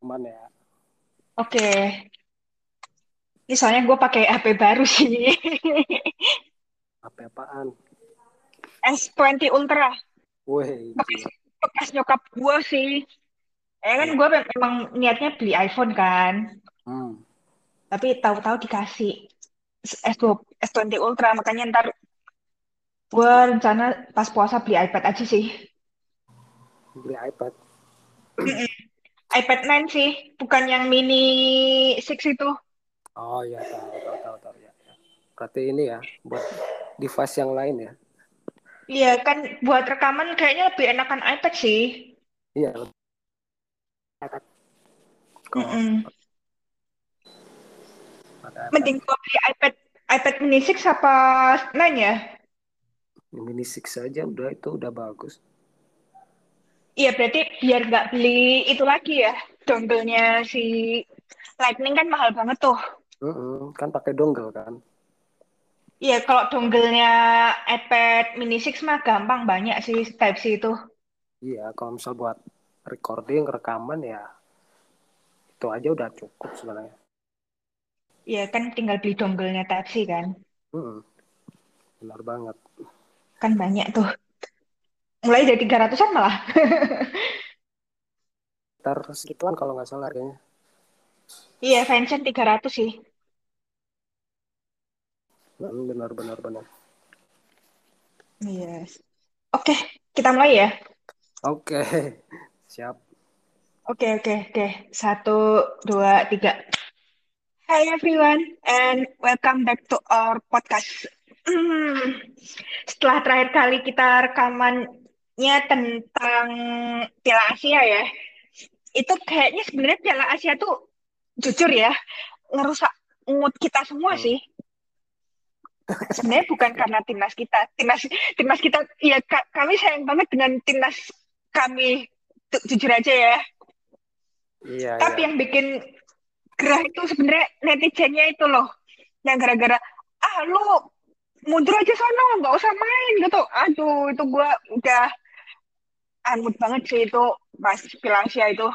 Aman ya. Oke. Ini soalnya gue pakai HP baru sih. Apa apaan? S20 Ultra. Wih. Bekas, bekas nyokap gue sih. Eh kan gue memang niatnya beli iPhone kan. Hmm. Tapi tahu-tahu dikasih S20, S20 Ultra. Makanya ntar gue rencana pas puasa beli iPad aja sih. Beli iPad. iPad 9 sih. Bukan yang mini 6 itu. Oh iya tahu tahu tahu tahu ya. ya. Berarti ini ya buat device yang lain ya. Iya kan buat rekaman kayaknya lebih enakan iPad sih. Iya. iPad. Ada iPad Mending gua beli iPad iPad mini 6 apa 9 ya? mini six saja udah itu udah bagus. Iya berarti biar nggak beli itu lagi ya. Dongle-nya si Lightning kan mahal banget tuh. Mm-mm, Kan pakai dongle kan. Iya kalau dongle-nya iPad mini 6 mah gampang banyak sih Type-C itu. Iya, kalau misal buat recording, rekaman ya itu aja udah cukup sebenarnya. Iya kan tinggal beli dongle-nya Type-C kan. Mm-mm, Benar banget. Kan banyak tuh. Mulai dari 300-an malah. Ntar segituan kalau nggak salah harganya. Iya Vincent 300 sih. Mm, Benar, benar, benar. Yes. Oke, kita mulai ya. Oke, siap. Oke, oke, oke. Satu, dua, tiga. Hi everyone, and welcome back to our podcast. Hmm, Setelah terakhir kali kita rekamannya tentang Piala Asia ya, itu kayaknya sebenarnya Piala Asia tuh jujur ya, ngerusak mood kita semua Hmm. sih. Sebenarnya bukan karena timnas kita, timnas timnas kita, ya ka- kami sayang banget dengan timnas kami, jujur aja ya. Iya, Tapi iya. yang bikin gerah itu sebenarnya netizennya itu loh, yang gara-gara ah lu mundur aja sono nggak usah main gitu. Aduh itu gua udah anut banget sih itu pas Piala Asia itu.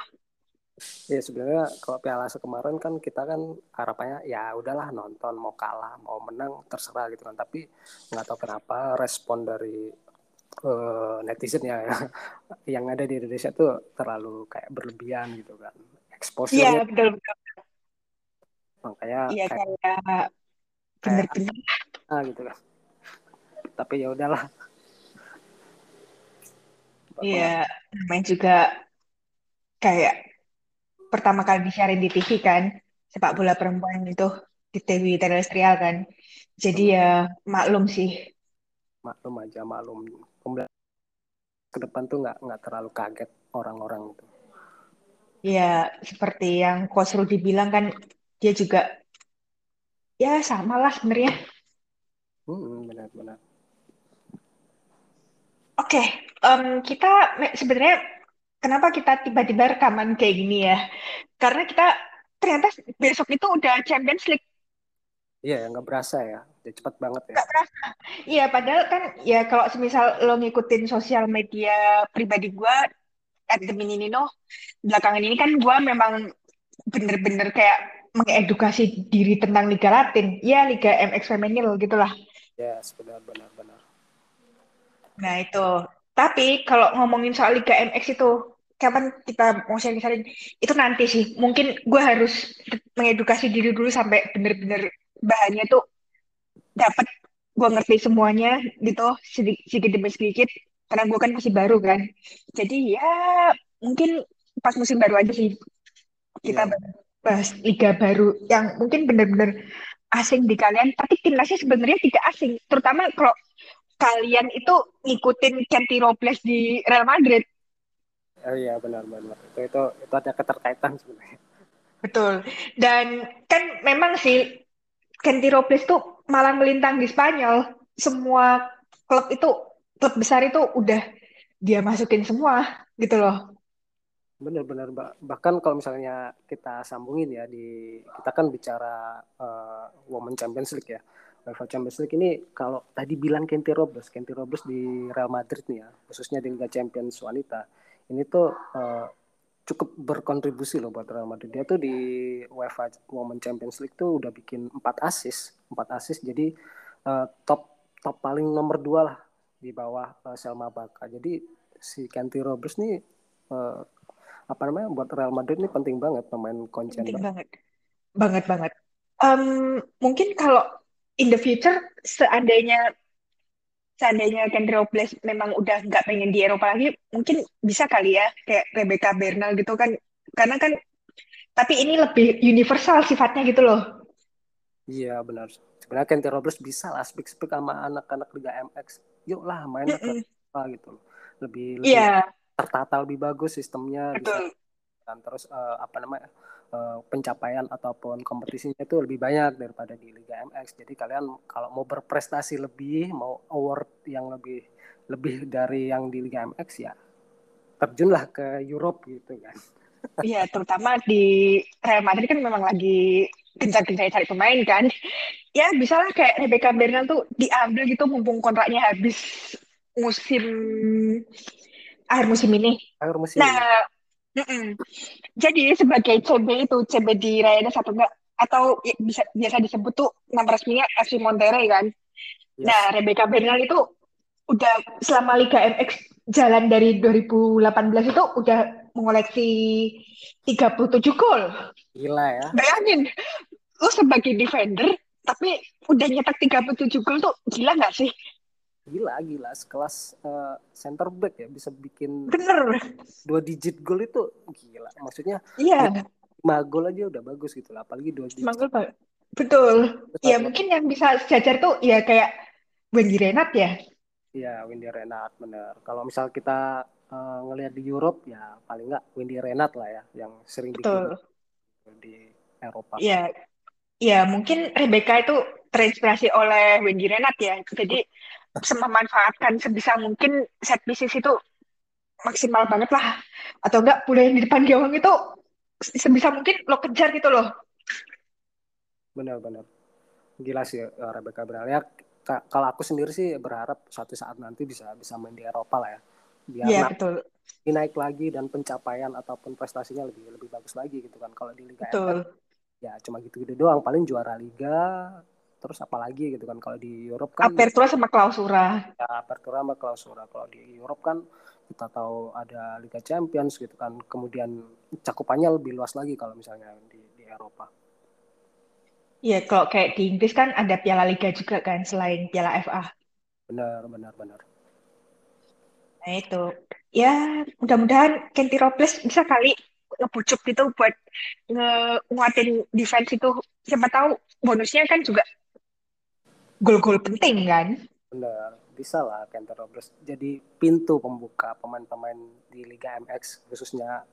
Ya sebenarnya kalau Piala Asia kemarin kan kita kan harapannya ya udahlah nonton mau kalah mau menang terserah gitu kan tapi nggak tahu kenapa respon dari eh, netizen ya yang ada di Indonesia tuh terlalu kayak berlebihan gitu kan Iya exposure-nya betul betul. makanya Iya kayak kayak kayak bener-bener. ah gitu kan tapi ya udahlah Iya namanya juga kayak pertama kali disiarin di TV kan sepak bola perempuan itu di TV terestrial kan. Jadi ya maklum sih. maklum aja maklum ke depan tuh nggak nggak terlalu kaget orang-orang itu Ya, seperti yang Coach Rudy bilang kan, dia juga ya sama lah sebenarnya. Hmm, benar-benar Oke, em, kita me- sebenarnya kenapa kita tiba-tiba rekaman kayak gini ya? Karena kita ternyata besok itu udah Champions League. iya nggak berasa ya udah cepet banget ya Nggak berasa. Iya, padahal kan ya kalau semisal lo ngikutin sosial media pribadi gue, at the Minino, belakangan ini kan gue memang bener-bener kayak mengedukasi diri tentang Liga Latin. Ya, Liga MX Femenil gitulah. yes benar benar benar Nah, itu. Tapi kalau ngomongin soal Liga MX itu, kapan kita mau sharing-sharing? Itu nanti sih. Mungkin gue harus mengedukasi diri dulu sampai bener-bener bahannya tuh dapat gue ngerti semuanya gitu, sedikit, sedikit demi sedikit. Karena gue kan masih baru kan. Jadi ya mungkin pas musim baru aja sih kita iya bahas liga baru yang mungkin bener-bener asing di kalian. Tapi timnasnya sebenarnya tidak asing. Terutama kalau kalian itu ngikutin Kenty Robles di Real Madrid. Oh iya benar-benar itu itu itu ada keterkaitan sebenarnya. betul. Dan kan memang sih Kenty Robles tuh malah melintang di Spanyol. Semua klub itu, klub besar itu udah dia masukin semua gitu loh. Benar-benar bahkan kalau misalnya kita sambungin ya di kita kan bicara uh, Women Champions League ya. UEFA Champions League ini kalau tadi bilang Kenty Robles, Kenty Robles di Real Madrid nih ya, khususnya di Liga Champions wanita. Ini tuh uh, cukup berkontribusi loh buat Real Madrid. Dia tuh di UEFA Women Champions League tuh udah bikin 4 assist, 4 assist jadi uh, top top paling nomor dua lah di bawah uh, Selma Baka. Jadi si Kenty Robles nih uh, apa namanya buat Real Madrid ini penting banget pemain kunci. Penting banget, banget banget. Um, mungkin kalau in the future seandainya seandainya Robles memang udah nggak pengen di Eropa lagi, mungkin bisa kali ya kayak Rebecca Bernal gitu kan, karena kan tapi ini lebih universal sifatnya gitu loh. Iya benar. Sebenarnya Kenty Robles bisa lah speak speak sama anak-anak Liga MX. Yuk lah main mm -mm. ke gitu loh. Lebih lebih yeah tertata lebih bagus sistemnya Betul. bisa dan terus uh, apa namanya uh, pencapaian ataupun kompetisinya itu lebih banyak daripada di Liga MX. Jadi kalian kalau mau berprestasi lebih, mau award yang lebih lebih dari yang di Liga MX ya terjunlah ke Europe gitu kan. Iya, terutama di Real Madrid kan memang lagi kencang-kencang cari pemain kan. Ya bisa lah kayak Rebecca Bernal tuh diambil gitu mumpung kontraknya habis musim akhir musim ini. Akhir musim. Nah, mm -mm. jadi sebagai CB itu CB di Rayana satu enggak atau ya, bisa biasa disebut tuh nama resminya FC Monterrey kan. Yes. Nah, Rebecca Bernal itu udah selama Liga MX jalan dari 2018 itu udah mengoleksi 37 gol. Gila ya. Bayangin, lu sebagai defender tapi udah nyetak 37 gol tuh gila nggak sih? Gila gila. Sekelas uh, center back ya bisa bikin bener. dua digit gol itu gila. Maksudnya iya. lima gol aja udah bagus gitu lah apalagi dua digit. Gol pak betul. Ya mungkin yang bisa sejajar tuh ya kayak Wendy Renat ya. Iya Wendy Renat bener. Kalau misal kita uh, ngelihat di Europe ya paling nggak Wendy Renat lah ya yang sering betul. bikin di Eropa. Iya. Iya mungkin Rebecca itu terinspirasi oleh Wendy Renat ya. Jadi memanfaatkan sebisa mungkin set pieces itu maksimal banget lah. Atau enggak boleh di depan gawang itu sebisa mungkin lo kejar gitu loh. Benar-benar gila sih eh, Rebecca Bernal ya kalau aku sendiri sih berharap suatu saat nanti bisa bisa main di Eropa lah ya. Biar yeah, betul. naik lagi dan pencapaian ataupun prestasinya lebih lebih bagus lagi gitu kan. Kalau di Liga betul. ya cuma gitu-gitu doang. Paling juara Liga terus apalagi gitu kan kalau di Europe kan apertura sama klausura ya apertura sama klausura kalau di Europe kan kita tahu ada Liga Champions gitu kan kemudian cakupannya lebih luas lagi kalau misalnya di, di Eropa Iya, kalau kayak di Inggris kan ada Piala Liga juga kan selain Piala FA. Benar, benar, benar. Nah itu, ya mudah-mudahan Kenty Robles bisa kali ngebucuk gitu buat nguatin defense itu. Siapa tahu bonusnya kan juga gol-gol penting kan? Benar bisa lah Kenter Robles jadi pintu pembuka pemain-pemain di Liga MX khususnya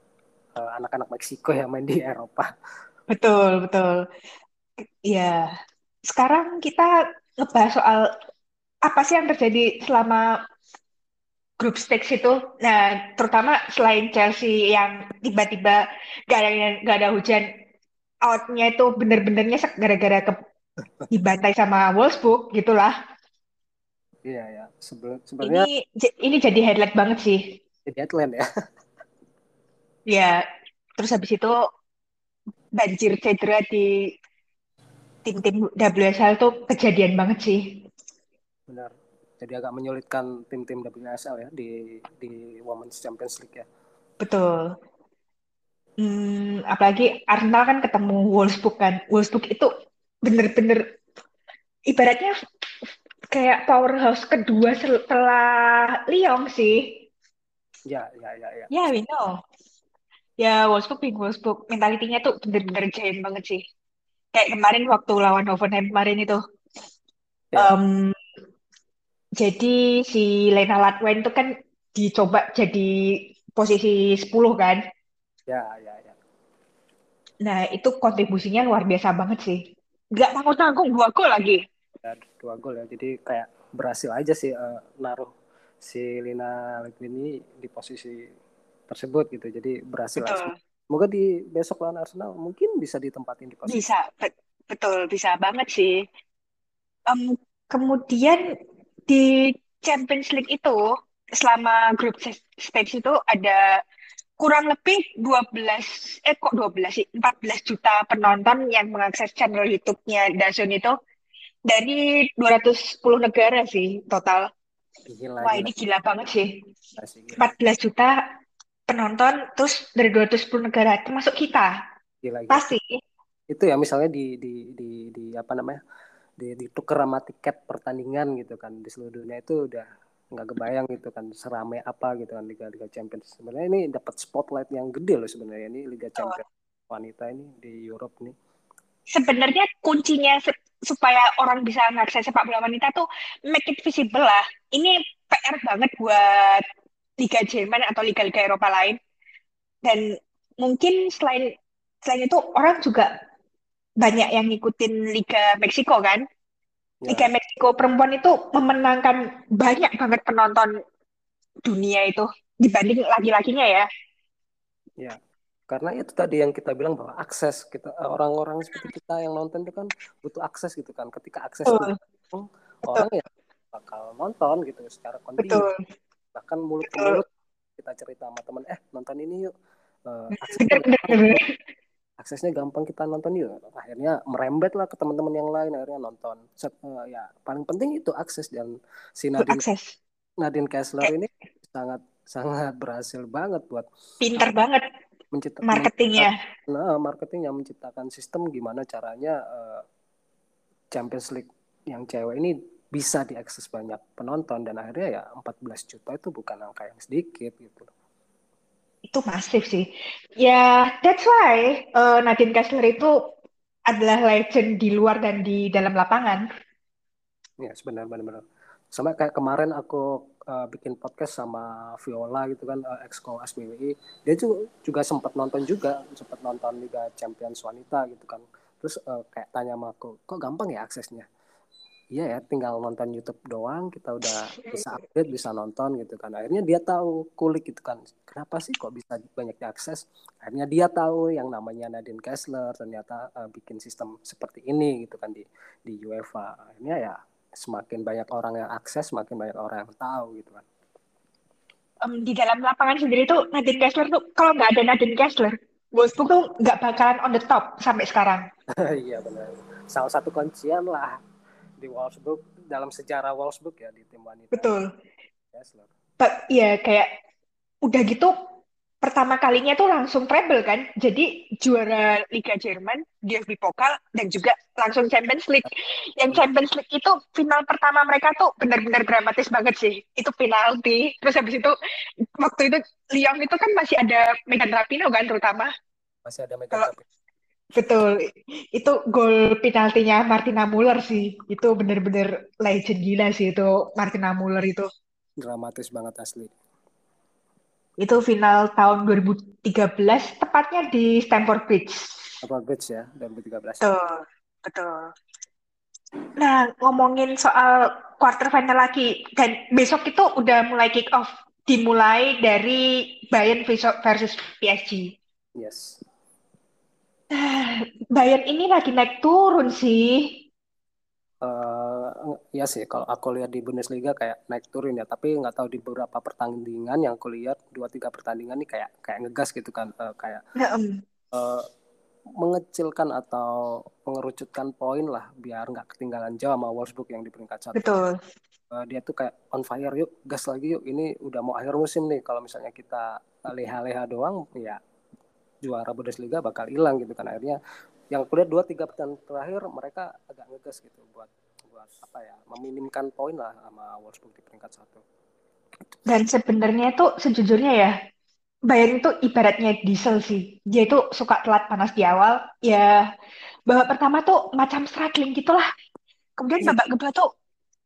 uh, anak-anak Meksiko yang main di Eropa. Betul betul. Ya sekarang kita ngebahas soal apa sih yang terjadi selama grup stage itu. Nah terutama selain Chelsea yang tiba-tiba gak ada gak ada hujan outnya itu bener-bener nyesek gara-gara ke dibantai sama Wolfsburg gitulah. Iya ya, sebenarnya ini ini jadi headline banget sih. Jadi headline ya. Ya, terus habis itu banjir cedera di tim-tim WSL tuh kejadian banget sih. Benar. Jadi agak menyulitkan tim-tim WSL ya di di Women's Champions League ya. Betul. Hmm, apalagi Arsenal kan ketemu Wolfsburg kan. Wolfsburg itu bener-bener ibaratnya kayak powerhouse kedua setelah Lyon sih. Ya, ya, ya, ya. Ya, we know. Ya, Wolfsburg, Big Wolfsburg, mentalitinya tuh bener-bener giant banget sih. Kayak kemarin waktu lawan Hoffenheim kemarin itu. Ya. Um, jadi si Lena Latwen itu kan dicoba jadi posisi 10 kan. Ya, ya, ya. Nah, itu kontribusinya luar biasa banget sih. Gak tanggung-tanggung dua gol lagi. Ya, dua gol ya. Jadi kayak berhasil aja sih uh, naruh si Lina ini di posisi tersebut gitu. Jadi berhasil Betul. Semoga di besok lawan Arsenal mungkin bisa ditempatin di posisi. Bisa, betul, bisa banget sih. Um, kemudian di Champions League itu selama grup stage itu ada kurang lebih 12 eh kok 12 sih 14 juta penonton yang mengakses channel YouTube-nya Dazn itu dari 210 negara sih total. Gila, Wah, gila. ini gila banget sih. Gila. 14 juta penonton terus dari 210 negara termasuk kita. Gila, gila. Pasti. Itu ya misalnya di di di di apa namanya? di ditukar sama tiket pertandingan gitu kan di seluruh dunia itu udah nggak kebayang gitu kan seramai apa gitu kan Liga Liga Champions. Sebenarnya ini dapat spotlight yang gede loh sebenarnya ini Liga Champions. Oh. wanita ini di Europe nih. Sebenarnya kuncinya se supaya orang bisa mengakses sepak bola wanita tuh make it visible lah. Ini PR banget buat Liga Jerman atau liga-liga Eropa lain. Dan mungkin selain selain itu orang juga banyak yang ngikutin Liga Meksiko kan. Ya. Liga Meksiko perempuan itu memenangkan banyak banget penonton dunia itu dibanding laki-lakinya ya. Ya, karena itu tadi yang kita bilang bahwa akses kita orang-orang seperti kita yang nonton itu kan butuh akses gitu kan. Ketika akses Betul. itu orang ya bakal nonton gitu secara kontinu. Bahkan mulut ke mulut kita cerita sama teman, eh nonton ini yuk. Uh, akses aksesnya gampang kita nonton yuk. Akhirnya merembet lah ke teman-teman yang lain akhirnya nonton. Set, uh, ya paling penting itu akses dan si Nadine akses. Nadine Kessler ini sangat sangat berhasil banget buat pinter uh, banget mencipta, marketingnya. nah marketingnya menciptakan sistem gimana caranya uh, Champions League yang cewek ini bisa diakses banyak penonton. Dan akhirnya ya 14 juta itu bukan angka yang sedikit gitu itu masif sih. Ya, that's why uh, Nadine Kessler itu adalah legend di luar dan di dalam lapangan. Ya, sebenarnya benar-benar. Sama kayak kemarin aku uh, bikin podcast sama Viola gitu kan, uh, exco SBWI. Dia juga, juga sempat nonton juga, sempat nonton Liga Champions wanita gitu kan. Terus uh, kayak tanya sama aku, kok gampang ya aksesnya? Iya ya tinggal nonton YouTube doang kita udah bisa update bisa nonton gitu kan. Akhirnya dia tahu kulik gitu kan. Kenapa sih kok bisa banyak diakses? Akhirnya dia tahu yang namanya Nadine Kessler ternyata uh, bikin sistem seperti ini gitu kan di di UEFA. Akhirnya ya semakin banyak orang yang akses semakin banyak orang yang tahu gitu kan. Um, di dalam lapangan sendiri tuh Nadine Kessler tuh kalau nggak ada Nadine Kessler Wolfsburg tuh nggak bakalan on the top sampai sekarang. Iya benar. Salah satu kuncian lah di Wolfsburg dalam sejarah Wolfsburg ya di tim wanita. Betul. Iya kayak udah gitu pertama kalinya tuh langsung treble kan. Jadi juara Liga Jerman, DFB Pokal dan juga langsung Champions League. Yang Champions League itu final pertama mereka tuh benar-benar dramatis banget sih. Itu penalti. Terus habis itu waktu itu Lyon itu kan masih ada Megan Rapinoe kan terutama. Masih ada Megan Rapinoe. Betul, itu gol penaltinya Martina Muller sih. Itu bener-bener legend gila sih itu Martina Muller itu. Dramatis banget asli. Itu final tahun 2013, tepatnya di Stamford Bridge. Stamford Bridge ya, 2013. Betul, betul. Nah, ngomongin soal quarter final lagi, dan besok itu udah mulai kick off. Dimulai dari Bayern versus PSG. Yes Bayern ini lagi naik turun sih. Uh, ya sih, kalau aku lihat di Bundesliga kayak naik turun ya, tapi nggak tahu di beberapa pertandingan yang aku lihat dua tiga pertandingan ini kayak kayak ngegas gitu kan, uh, kayak uh, mengecilkan atau mengerucutkan poin lah biar nggak ketinggalan jauh sama Wolfsburg yang di peringkat satu. Betul. Uh, dia tuh kayak on fire yuk, gas lagi yuk. Ini udah mau akhir musim nih. Kalau misalnya kita leha-leha doang, ya juara Bundesliga bakal hilang gitu kan. Akhirnya yang kulihat dua tiga pertandingan terakhir mereka agak ngegas gitu buat buat apa ya meminimkan poin lah sama Wolfsburg di peringkat satu. Dan sebenarnya itu sejujurnya ya Bayern itu ibaratnya diesel sih. Dia itu suka telat panas di awal. Ya babak pertama tuh macam struggling gitulah. Kemudian iya. babak kedua tuh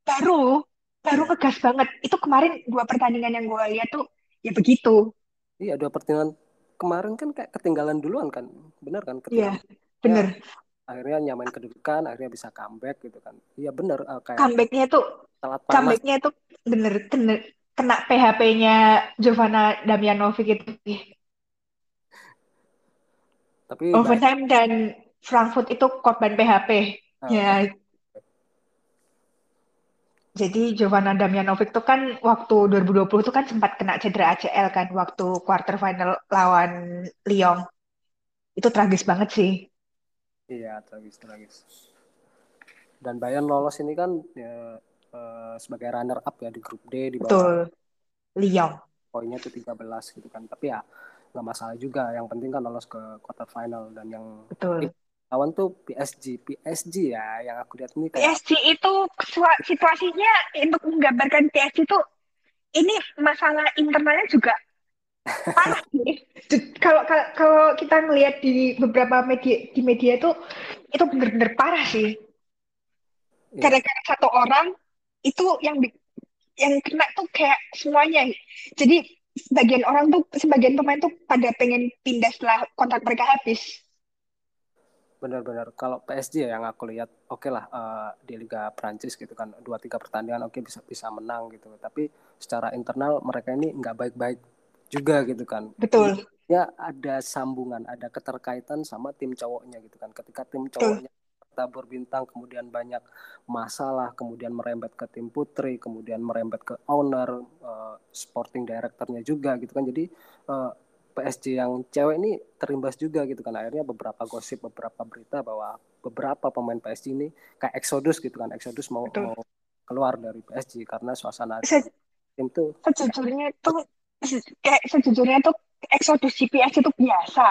baru baru iya. ngegas banget. Itu kemarin dua pertandingan yang gue lihat tuh ya begitu. Iya dua pertandingan kemarin kan kayak ketinggalan duluan kan benar kan Iya, ketinggalan bener. Ya, akhirnya nyamain kedudukan akhirnya bisa comeback gitu kan iya bener uh, kayak Comebacknya panas comebacknya tuh bener kena, kena PHP-nya Jovana Damjanovic itu. Tapi Overtime dan Frankfurt itu korban PHP. uh, Ya, jadi Jovana Damjanovic tuh kan waktu 2020 tuh kan sempat kena cedera ACL kan waktu quarter final lawan Lyon. Itu tragis banget sih. iya tragis tragis dan Bayern lolos ini kan ya, uh, sebagai runner up ya di grup D di bawah Betul, Lyon. poinnya tuh 13 gitu kan tapi ya nggak masalah juga yang penting kan lolos ke quarter final dan yang Betul. Lawan tuh PSG PSG ya yang aku lihat ini kayak PSG itu situasinya untuk menggambarkan PSG itu ini masalah internalnya juga parah sih. Kalau kalau kita ngelihat di beberapa media di media itu itu bener-bener parah sih. ya Gara-gara satu orang itu yang yang kena tuh kayak semuanya. Jadi sebagian orang tuh sebagian pemain tuh pada pengen pindah setelah kontrak mereka habis. Benar-benar. Kalau PSG ya yang aku lihat oke lah eh, di Liga Prancis gitu kan dua tiga pertandingan oke bisa bisa menang gitu. Tapi secara internal mereka ini nggak baik-baik juga gitu kan. Betul, ya ada sambungan ada keterkaitan sama tim cowoknya gitu kan. Ketika tim betul, cowoknya tabur bintang kemudian banyak masalah kemudian merembet ke tim putri kemudian merembet ke owner eh, sporting directornya juga gitu kan. Jadi eh, PSG yang cewek ini terimbas juga gitu kan akhirnya beberapa gosip beberapa berita bahwa beberapa pemain PSG ini kayak Exodus gitu kan Exodus mau betul. mau keluar dari PSG karena suasana Se- tim tuh Sejujurnya tuh kayak sejujurnya tuh eksodus GPS itu biasa,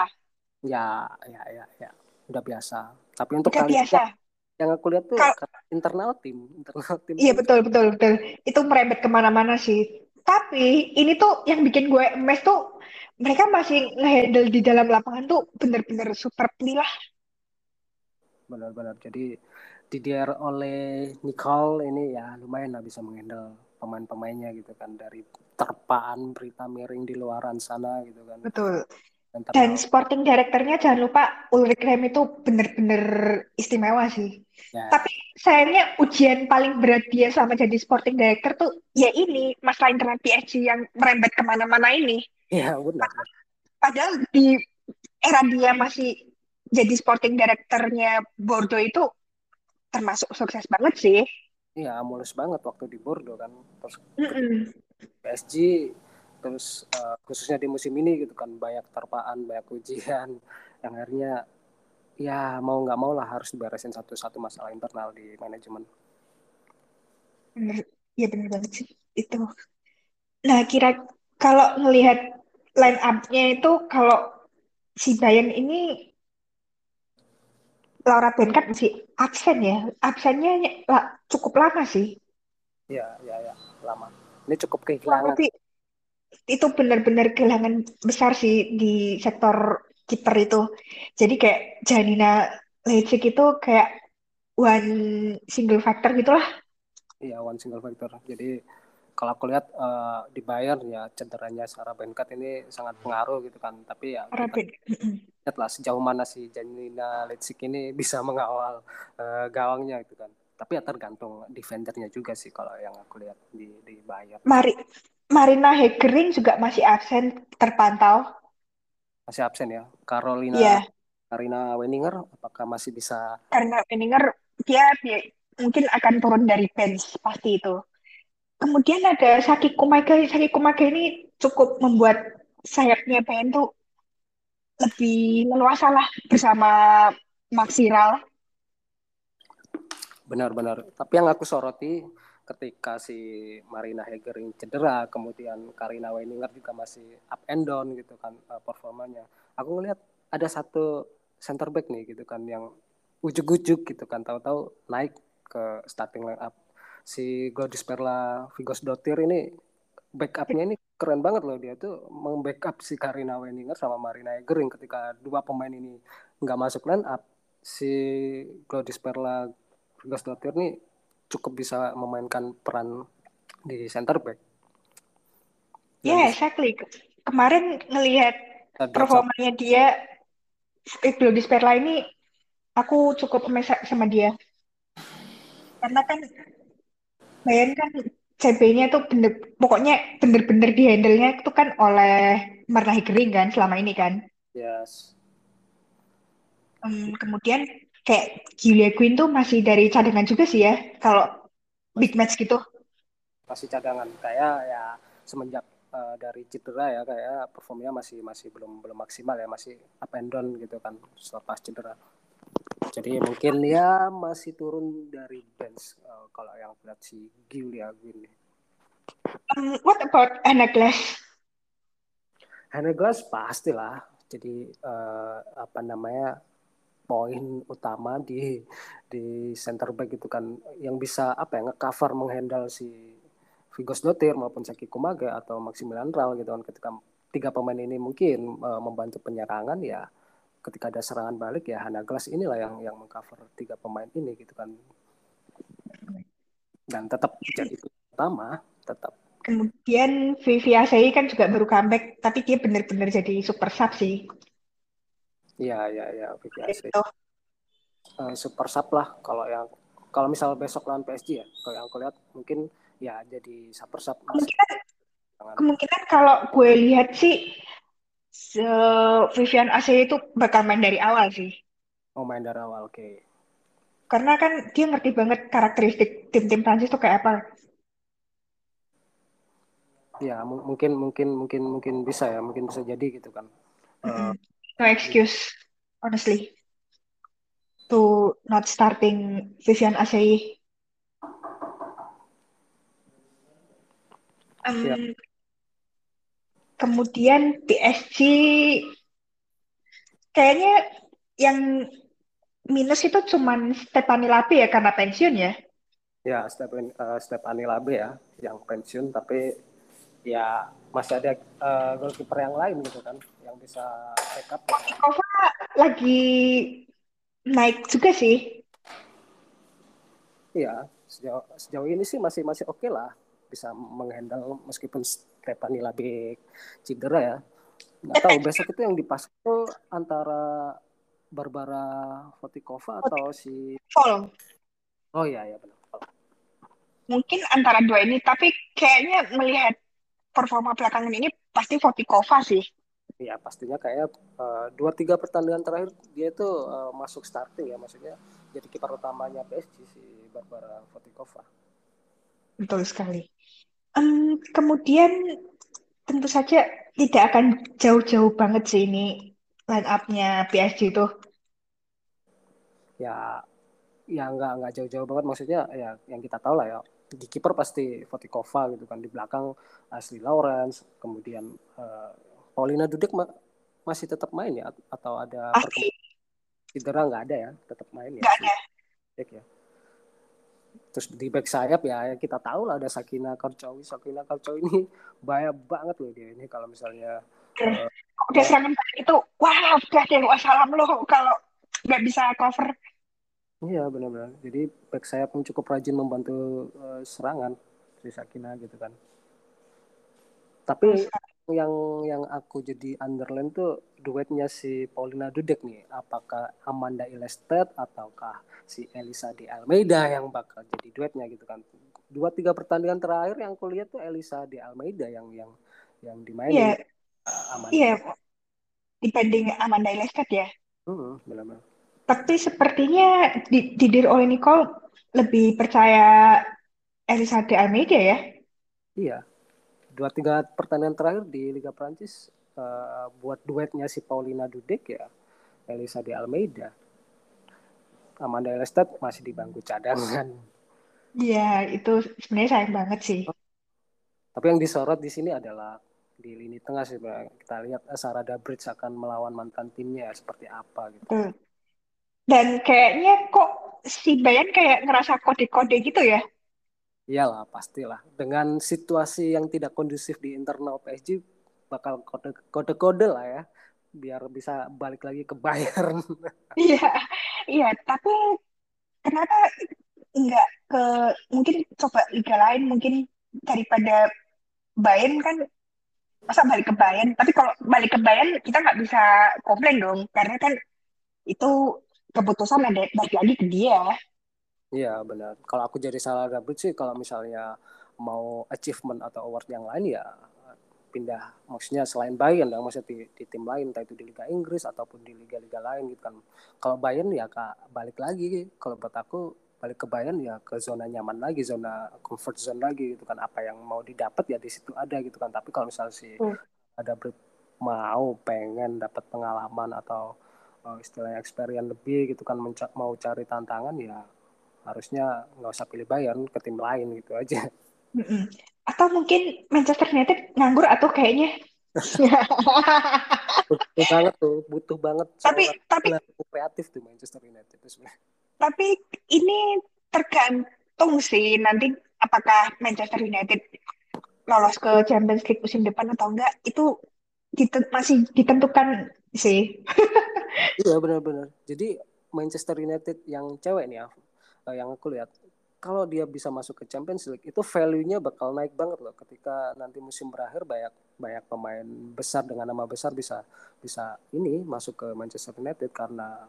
ya ya ya ya udah biasa tapi untuk udah kali ini biasa. yang aku lihat tuh karena internal tim internal tim iya betul betul betul itu merembet ke mana-mana sih. Tapi ini tuh yang bikin gue emes tuh mereka masih ngehandle di dalam lapangan tuh bener-bener super lah. benar-benar jadi Didier oleh Nicole ini ya lumayan lah bisa menghandle pemain-pemainnya gitu kan dari terpaan berita miring di luaran sana gitu kan Betul. Dan sporting directornya jangan lupa Ulrich Rem itu bener-bener istimewa sih. ya Tapi sayangnya ujian paling berat dia selama jadi sporting director tuh ya ini masalah internal PSG yang merembet ke mana-mana ini. ya benar Padahal di era dia masih jadi sporting directornya Bordeaux itu termasuk sukses banget sih. iya mulus banget waktu di Bordeaux kan terus Mm-mm. PSG terus eh, khususnya di musim ini gitu kan banyak terpaan banyak ujian yang akhirnya ya mau nggak mau lah harus diberesin satu-satu masalah internal di manajemen Bener, ya bener banget sih itu. Nah, kira kalau ngelihat line up-nya itu kalau si Bayern ini Laura Benkat masih absen ya. Absennya cukup lama sih. ya ya ya lama ini cukup Kurang kehilangan lebih itu benar-benar kehilangan besar sih di sektor kiper itu. Jadi kayak Janina Leipzig itu kayak one single factor gitulah. Iya, one single factor. Jadi kalau aku lihat eh, di Bayern ya cederanya Sarah Benkat ini sangat pengaruh gitu kan. Tapi ya Laura kita Ben- lihat lah sejauh mana si Janina Leipzig ini bisa mengawal eh, gawangnya gitu kan. Tapi ya tergantung defendernya juga sih kalau yang aku lihat di di Bayern. Mari Marina Hegering juga masih absen terpantau. Masih absen ya. Carolina Iya, Karina Wenninger apakah masih bisa karena Menninger dia, dia mungkin akan turun dari bench pasti itu. Kemudian ada Saki Kumaga. Saki Kumaga ini cukup membuat sayapnya Bayern tuh lebih leluasa lah bersama Maxiral. benar-benar. Tapi yang aku soroti ketika si Marina Hegering cedera, kemudian Karina Weininger juga masih up and down gitu kan eh, performanya. Aku ngelihat ada satu center back nih gitu kan yang ujuk-ujuk gitu kan tahu-tahu naik ke starting line up. Si Gladys Perla Vigos Dotir ini backupnya ini keren banget loh dia tuh membackup si Karina Weininger sama Marina Hegering ketika dua pemain ini nggak masuk line up si Gladys Perla Vigos Dotir nih cukup bisa memainkan peran di center back. Ya, exactly. Kemarin ngelihat performanya dia eh, belum di Sperla ini aku cukup amazed sama dia karena kan bayangkan CB-nya tuh bener pokoknya bener-bener di handle-nya itu kan oleh Marnahi Kering kan selama ini kan yes. Em, kemudian kayak Julia Quinn tuh masih dari cadangan juga sih ya kalau big match gitu masih cadangan kayak ya semenjak eh, dari cedera ya kayak performnya masih masih belum belum maksimal ya masih up and down gitu kan selepas cedera. Jadi mungkin ya masih turun dari bench eh, kalau yang lihat si Giulia Guin nih. Em, what about Anna Glass Hannah Glass pastilah. Jadi eh, apa namanya poin utama di di center back itu kan. Yang bisa apa ya ngecover menghandle si Vigos Dotir maupun Saki Kumaga atau Maximilian Ral gitu kan. Ketika tiga pemain ini mungkin eh, membantu penyerangan ya ketika ada serangan balik ya Hannah Glass inilah yang yang mengcover tiga pemain ini gitu kan. Dan tetap jadi utama tetap. Kemudian Vivi Asai kan juga baru comeback tapi dia bener-bener jadi super sub sih ya ya ya VVAC gitu Eh, super sub lah kalau yang kalau misal besok lawan PSG ya kalau yang aku lihat mungkin ya jadi super sub kemungkinan jangan. kemungkinan kalau gue lihat sih se- Vivian Asai itu bakal main dari awal sih. Mau main dari awal oke. Karena kan dia ngerti banget karakteristik tim-tim Prancis tuh kayak apa. Ya mu- mungkin mungkin mungkin mungkin bisa ya mungkin bisa jadi gitu kan. Eh, Mm-mm. No excuse honestly. To not starting Vivian Asai ya kemudian PSG kayaknya yang minus itu cuman Stefani Lapi ya karena pensiun ya. ya Stefan eh, Stefani Labe ya yang pensiun tapi ya masih ada eh, goalkeeper yang lain gitu kan yang bisa backup gitu kan. Kova lagi naik juga sih. Iya, sejauh sejauh ini sih masih masih oke lah bisa menghandle meskipun Stefani Labe cedera ya. Nggak tahu besok itu yang dipasang antara Barbara Votikova atau si Fall. Oh iya ya benar. Mungkin antara dua ini, tapi kayaknya melihat performa belakangan ini pasti Votikova sih. Ya pastinya kayak eh, dua tiga pertandingan terakhir dia itu eh, masuk starting ya maksudnya jadi kiper utamanya PSG si Barbara Votikova. Betul sekali. Em, kemudian tentu saja tidak akan jauh-jauh banget sih ini line up-nya PSG itu. Ya ya nggak nggak jauh-jauh banget maksudnya ya yang kita tahu lah ya di kiper pasti Votikova gitu kan di belakang Ashley Lawrence kemudian eh, Paulina Dudek ma- masih tetap main ya atau ada cedera nggak ada ya tetap main ya? Nggak si ada. Dudek ya. Terus di back sayap ya yang kita tahu lah ada Sakina Karcawi Sakina Karcawi ini bahaya banget loh dia ini kalau misalnya eh, Udah ya, serangan itu, wah udah deh wassalam loh kalau nggak bisa cover. Iya benar-benar. Jadi back sayap yang cukup rajin membantu eh, serangan si Sakina gitu kan. Tapi yang yang aku jadi underline tuh duetnya si Paulina Dudek nih. Apakah Amanda Ilestet ataukah si Elisa di Almeida yang bakal jadi duetnya gitu kan. Dua tiga pertandingan terakhir yang aku lihat tuh Elisa di Almeida yang yang yang dimainin. Iya, uh, Amanda. Iya. Dibanding Amanda Lestat ya. Hmm, benar-benar Tapi sepertinya di, didir oleh Nicole lebih percaya Elisa de Almeida ya. iya dua tiga pertandingan terakhir di Liga Prancis uh, buat duetnya si Paulina Dudek ya Elisa di Almeida Amanda Ilestet masih di bangku cadangan Iya, itu sebenarnya sayang banget sih. Tapi yang disorot di sini adalah di lini tengah sih, Bang. Kita lihat eh, Sarada Bridge akan melawan mantan timnya ya, seperti apa gitu. Betul. Dan kayaknya kok si Bayan kayak ngerasa kode-kode gitu ya. Iyalah, pastilah. Dengan situasi yang tidak kondusif di internal PSG bakal kode- kode-kode lah ya, biar bisa balik lagi ke Bayern. Iya, iya. Tapi kenapa nggak ke mungkin coba liga lain mungkin daripada Bayern kan masa balik ke Bayern tapi kalau balik ke Bayern kita nggak bisa komplain dong karena kan itu keputusan ada balik lagi ke dia Iya benar. Kalau aku jadi salah David sih kalau misalnya mau achievement atau award yang lain ya pindah maksudnya selain Bayern dan maksudnya di, di tim lain entah itu di Liga Inggris ataupun di liga-liga lain gitu kan. Kalau Bayern ya kak balik lagi kalau buat aku balik ke Bayern ya ke zona nyaman lagi, zona comfort zone lagi gitu kan. Apa yang mau didapat ya di situ ada gitu kan. Tapi kalau misalnya si hmm. ada mau pengen dapat pengalaman atau uh, istilahnya experience lebih gitu kan mau cari tantangan ya harusnya nggak usah pilih Bayern ke tim lain gitu aja. Mm-mm. Atau mungkin Manchester United nganggur atau kayaknya butuh banget tuh, butuh banget. Tapi tapi kreatif tuh Manchester United itu sebenarnya. Tapi ini tergantung sih nanti apakah Manchester United lolos ke Champions League musim depan atau enggak itu masih ditentukan sih. iya benar-benar. Jadi Manchester United yang cewek nih ya, yang aku lihat kalau dia bisa masuk ke Champions League itu value-nya bakal naik banget loh ketika nanti musim berakhir banyak banyak pemain besar dengan nama besar bisa bisa ini masuk ke Manchester United karena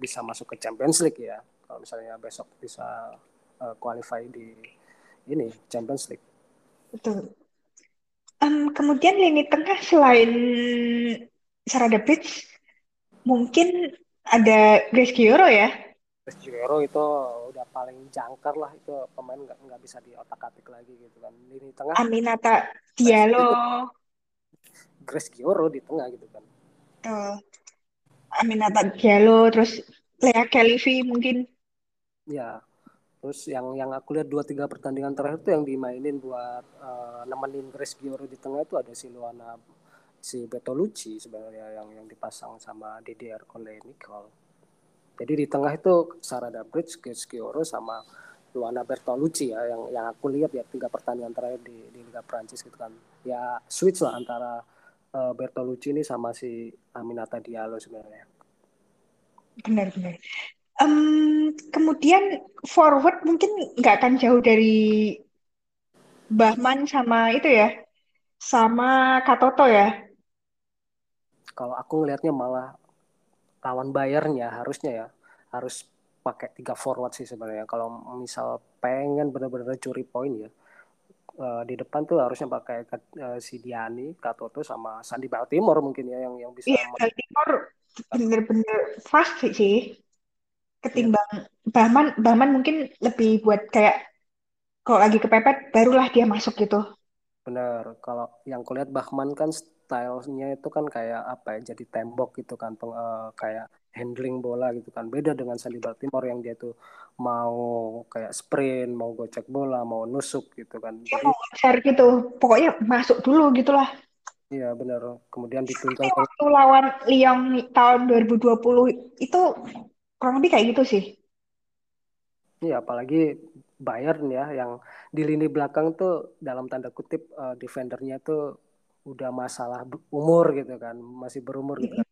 bisa masuk ke Champions League ya kalau misalnya besok bisa uh, qualify di ini Champions League. Betul. Um, kemudian lini tengah selain Sarah Davids mungkin ada Grace Gioro ya? Jero itu udah paling jangkar lah itu pemain nggak nggak bisa di otak atik lagi gitu kan. Lini tengah. Aminata Diallo. Grace Gioro di tengah gitu kan. Uh, Aminata Diallo terus Lea Kelly mungkin. Ya terus yang yang aku lihat dua tiga pertandingan terakhir tuh yang dimainin buat uh, nemenin Grace Gioro di tengah itu ada si Luana si Bertolucci sebenarnya yang yang dipasang sama DDR oleh Nicole jadi di tengah itu Sarada Bridge, Gioro sama Luana Bertolucci ya yang yang aku lihat ya tiga pertandingan terakhir di, di Liga Prancis gitu kan. Ya switch lah antara uh, Bertolucci ini sama si Aminata Diallo sebenarnya. Benar benar. Um, kemudian forward mungkin nggak akan jauh dari Bahman sama itu ya, sama Katoto ya. Kalau aku ngelihatnya malah lawan Bayernnya harusnya ya harus pakai tiga forward sih sebenarnya kalau misal pengen benar-benar curi poin ya uh, di depan tuh harusnya pakai uh, si Diani, Katoto sama Sandi Baltimore mungkin ya yang yang bisa Iya, Baltimore bener-bener fast sih. Ketimbang ya. Bahman, Bahman mungkin lebih buat kayak kalau lagi kepepet barulah dia masuk gitu. Bener, kalau yang kulihat Bahman kan stylenya itu kan kayak apa ya jadi tembok gitu kan peng, uh, kayak handling bola gitu kan. Beda dengan Sandy Baltimore yang dia tuh mau kayak sprint mau gocek bola mau nusuk gitu kan. Dia jadi, mau share gitu pokoknya masuk dulu gitulah. Iya benar kemudian ditunjukkan waktu lawan Lyon tahun 2020 itu kurang lebih kayak gitu sih. Iya apalagi Bayern ya yang di lini belakang tuh dalam tanda kutip uh, defendernya tuh udah masalah umur gitu kan masih berumur gitu kan.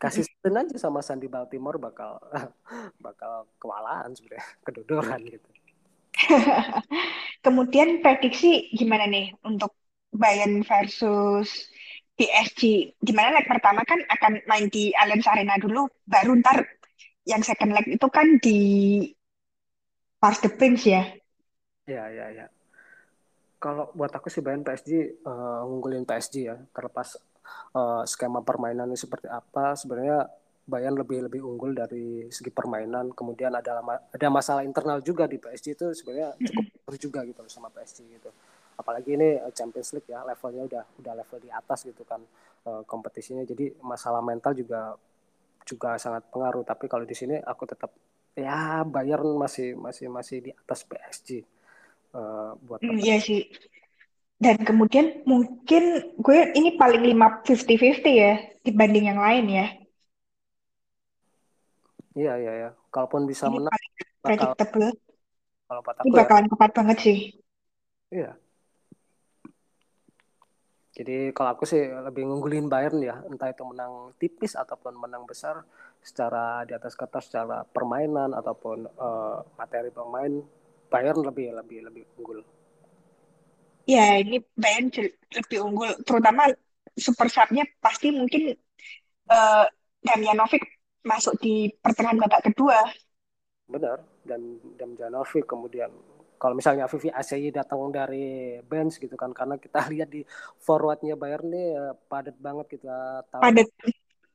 Kasih spin aja sama Sandy Baltimore bakal bakal kewalahan sebenarnya kedodoran gitu. Kemudian prediksi gimana nih untuk Bayern versus PSG gimana leg pertama kan akan main di Allianz Arena dulu baru ntar yang second leg itu kan di Parc des Princes ya? Ya ya ya kalau buat aku sih Bayern PSG uh, eh, ngunggulin PSG ya terlepas uh, skema permainannya seperti apa sebenarnya Bayern lebih lebih unggul dari segi permainan kemudian ada ada masalah internal juga di PSG itu sebenarnya cukup juga gitu sama PSG gitu. Apalagi ini eh, Champions League ya levelnya udah udah level di atas gitu kan uh, kompetisinya. Jadi masalah mental juga juga sangat pengaruh. Tapi kalau di sini aku tetap ya Bayern masih masih masih di atas PSG uh, buat hmm, Iya sih. Dan kemudian mungkin gue ini paling lima fifty fifty ya dibanding yang lain ya. Iya iya ya. Kalaupun bisa ini menang bakal. Kalau ini ya. bakalan ya, banget sih. Iya. Jadi kalau aku sih lebih ngunggulin Bayern ya, entah itu menang tipis ataupun menang besar secara di atas kertas secara permainan ataupun uh, materi pemain Bayern lebih lebih lebih unggul. Ya, ini Bayern lebih unggul, terutama super sub-nya pasti mungkin eh Damjanovic masuk di pertengahan babak kedua. Benar. Dan Damjanovic kemudian kalau misalnya Vivi ACI datang dari bench gitu kan karena kita lihat di forwardnya Bayern nih eh, padat banget kita tahu Padat.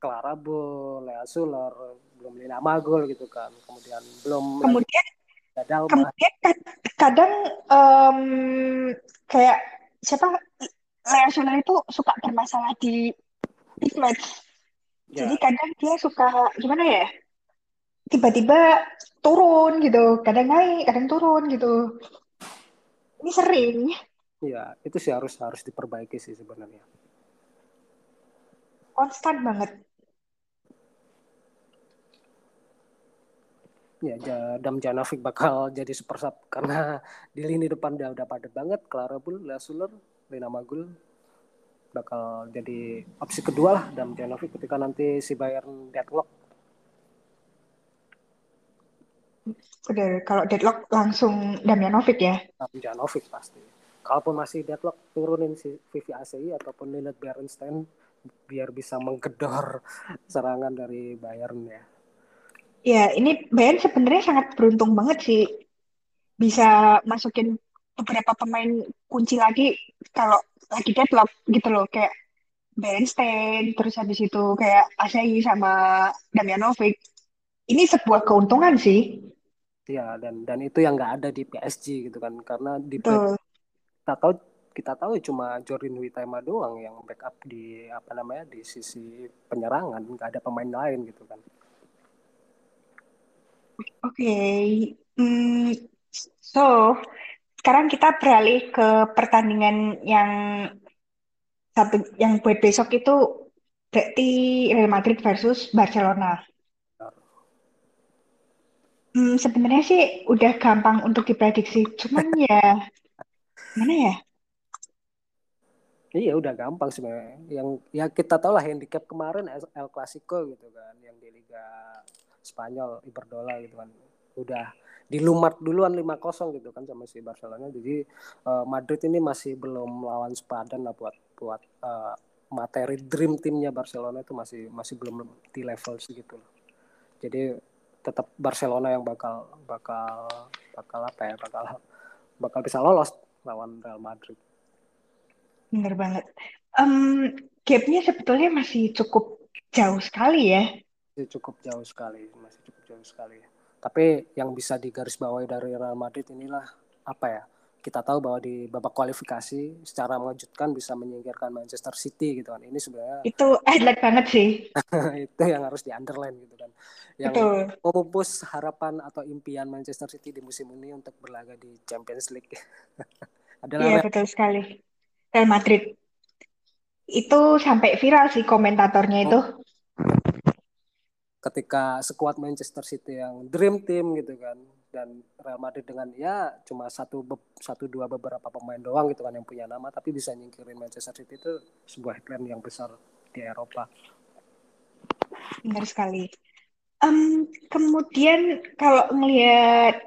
Clara Bull, Lea Suler, belum Lina Magul gitu kan. Kemudian belum Kemudian kemudian kad- kadang em, kayak siapa Lea itu suka bermasalah di match. Ya, Jadi kadang dia suka gimana ya? Tiba-tiba turun gitu, kadang naik, kadang turun gitu. Ini sering. ya, itu sih harus harus diperbaiki sih sebenarnya. Konstan banget. Ya, Ja- Damjanovic bakal jadi super sub karena di lini depan dia udah padat banget. Clara Bull, Lea Suler, Lina Magul bakal jadi opsi kedua lah Damjanovic ketika nanti si Bayern deadlock. Udah, kalau deadlock langsung Damjanovic ya. Damjanovic pasti. Kalaupun masih deadlock turunin si Vivi ACI ataupun Lilith Berenstein biar bisa menggedor serangan dari Bayern ya. Ya, ini Bayern sebenarnya sangat beruntung banget sih bisa masukin beberapa pemain kunci lagi kalau lagi deadlock gitu loh kayak Berenstein terus habis itu kayak Asayi sama Damjanovic. Ini sebuah keuntungan sih. Ya dan dan itu yang nggak ada di PSG gitu kan karena di Betul. kita tahu kita tahu cuma Jordan Witema doang yang backup di apa namanya di sisi penyerangan nggak ada pemain lain gitu kan Oke. Hmm, so sekarang kita beralih ke pertandingan yang satu yang buat besok itu berarti Real Madrid versus Barcelona. Hmm, sebenarnya sih udah gampang untuk diprediksi, cuman ya mana ya? iya udah gampang sebenarnya yang ya kita tahu lah handicap kemarin El Clasico gitu kan yang di Liga Spanyol Iberdrola gitu kan udah dilumat duluan 5-0 gitu kan sama si Barcelona jadi uh, Madrid ini masih belum lawan sepadan lah buat buat uh, materi dream timnya Barcelona itu masih masih belum di level segitu. Jadi tetap Barcelona yang bakal bakal bakal apa ya bakal bakal bisa lolos lawan Real Madrid. Bener banget. Um, gapnya sebetulnya masih cukup jauh sekali ya. Masih cukup jauh sekali, masih cukup jauh sekali. Tapi yang bisa digarisbawahi dari Real Madrid inilah apa ya? Kita tahu bahwa di babak kualifikasi secara mengejutkan bisa menyingkirkan Manchester City gitu kan. Ini sebenarnya Itu highlight banget sih. itu yang harus di underline gitu kan. Yang Betul. memupus harapan atau impian Manchester City di musim ini untuk berlaga di Champions League. Adalah Iya, betul sekali. Real Madrid. Itu sampai viral sih komentatornya itu. Ketika sekuat Manchester City yang dream team gitu kan dan Real Madrid dengan ya cuma satu satu dua beberapa pemain doang gitu kan yang punya nama tapi bisa nyingkirin Manchester City itu sebuah headline yang besar di Eropa. Benar sekali. Em, kemudian kalau melihat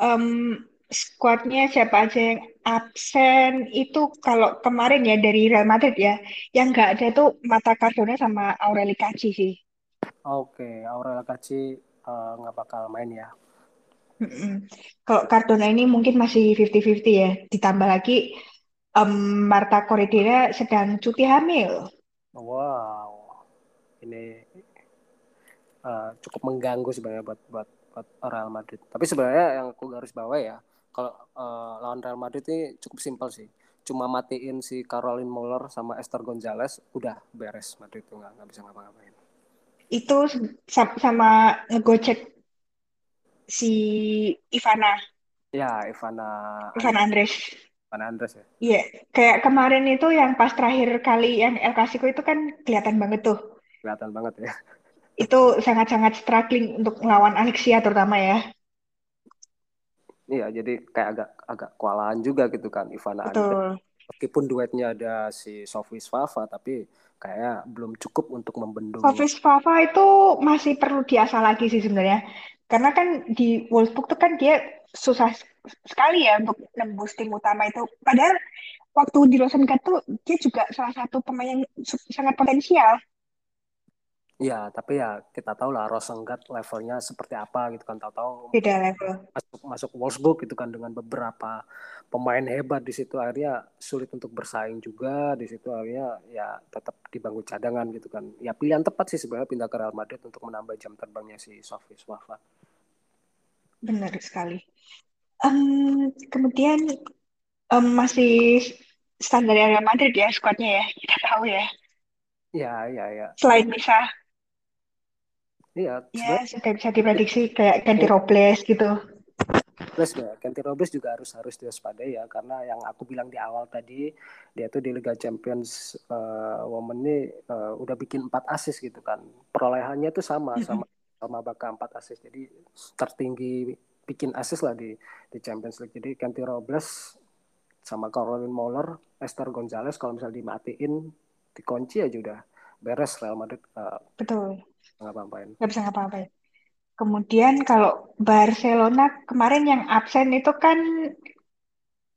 em, skuadnya siapa aja yang absen itu kalau kemarin ya dari Real Madrid ya yang nggak ada itu Mata Cardona sama Aureli Kaci sih. Oke, Aurel Kaci eh, nggak bakal main ya. Kalau Cardona ini mungkin masih 50-50 ya. Ditambah lagi em, Marta Corredera sedang cuti hamil. Wow, ini eh, cukup mengganggu sebenarnya buat buat buat Real Madrid. Tapi sebenarnya yang aku garis bawah ya, kalau eh, lawan Real Madrid ini cukup simpel sih. Cuma matiin si Caroline Muller sama Esther Gonzalez, udah beres Madrid tuh nggak nggak bisa ngapa-ngapain. Itu sa- sama ngegocek si Ivana, Ya, Ivana Ivana Andres. Ivana Andres ya. Iya, kayak kemarin itu yang pas terakhir kali yang El Clasico itu kan kelihatan banget tuh. Kelihatan banget ya. Itu sangat-sangat struggling untuk melawan Alexia terutama ya. Iya, jadi kayak agak agak kewalahan juga gitu kan Ivana Andres. Meskipun duetnya ada si Sofie Svafa, tapi kayaknya belum cukup untuk membendung. Hafiz Fafa itu masih perlu diasah lagi sih sebenarnya. Karena kan di Wolfsburg tuh kan dia susah sekali ya untuk nembus tim utama itu. Padahal waktu di Rosengat tuh dia juga salah satu pemain yang sangat potensial. Ya, tapi ya kita tahu lah Rosengard levelnya seperti apa gitu kan. Tahu-tahu beda level. Masuk masuk Wolfsburg gitu kan dengan beberapa pemain hebat di situ akhirnya sulit untuk bersaing juga di situ akhirnya ya tetap di bangku cadangan gitu kan. Ya pilihan tepat sih sebenarnya pindah ke Real Madrid untuk menambah jam terbangnya si Sofi Swafa. Benar sekali. Um, kemudian um, masih standar Real Madrid ya skuadnya ya kita tahu ya. Ya, ya, ya. Selain bisa Iya, ya sudah bisa diprediksi kayak Ganti Robles gitu. Plus ya, Ganti Robles juga harus harus diwaspadai ya karena yang aku bilang di awal tadi dia tuh di Liga Champions uh, Women ini uh, udah bikin 4 assist gitu kan. Perolehannya tuh sama sama sama Baka 4 assist. Jadi tertinggi bikin assist lah di di Champions League. Jadi Ganti Robles sama Caroline Moller, Esther Gonzalez kalau misalnya dimatiin dikunci aja udah beres Real Madrid. Uh, Betul ngapa-ngapain. Nggak bisa ngapa-ngapain. Kemudian kalau Barcelona kemarin yang absen itu kan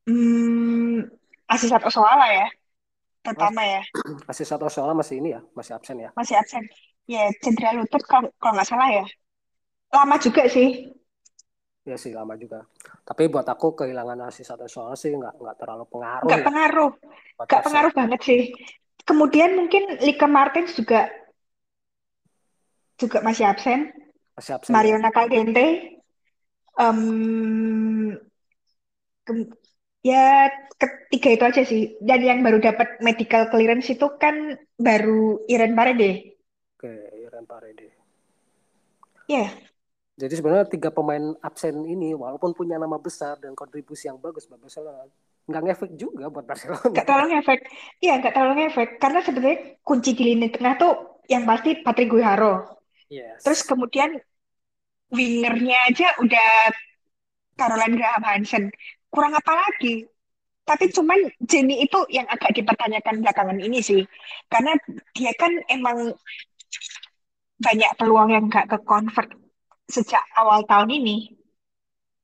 hmm, Asisat Osoala ya, pertama ya. Asisat Osoala masih ini ya, masih absen ya? Masih absen. Ya, cedera lutut kalau kalau nggak salah ya. Lama juga sih. Ya sih lama juga. Tapi buat aku kehilangan Asisat Osoala sih nggak nggak terlalu pengaruh. Nggak ya. pengaruh, nggak pengaruh banget sih. Kemudian mungkin Lika Martins juga juga masih absen. Masih absen. Mariona ya? Caldente. Um, ya ketiga itu aja sih. Dan yang baru dapat medical clearance itu kan baru Iren Parede. Oke, Iren Parede. Ya. Yeah. Jadi sebenarnya tiga pemain absen ini walaupun punya nama besar dan kontribusi yang bagus buat Barcelona, nggak ngefek juga buat Barcelona. Nggak terlalu ngefek. Iya, nggak terlalu ngefek. Karena sebenarnya kunci di lini tengah tuh yang pasti Patrick Guijarro. Yes. Terus kemudian wingernya aja udah Caroline Graham Hansen. Kurang apa lagi? Tapi cuman Jenny itu yang agak dipertanyakan belakangan ini sih. Karena dia kan emang banyak peluang yang nggak ke-convert sejak awal tahun ini.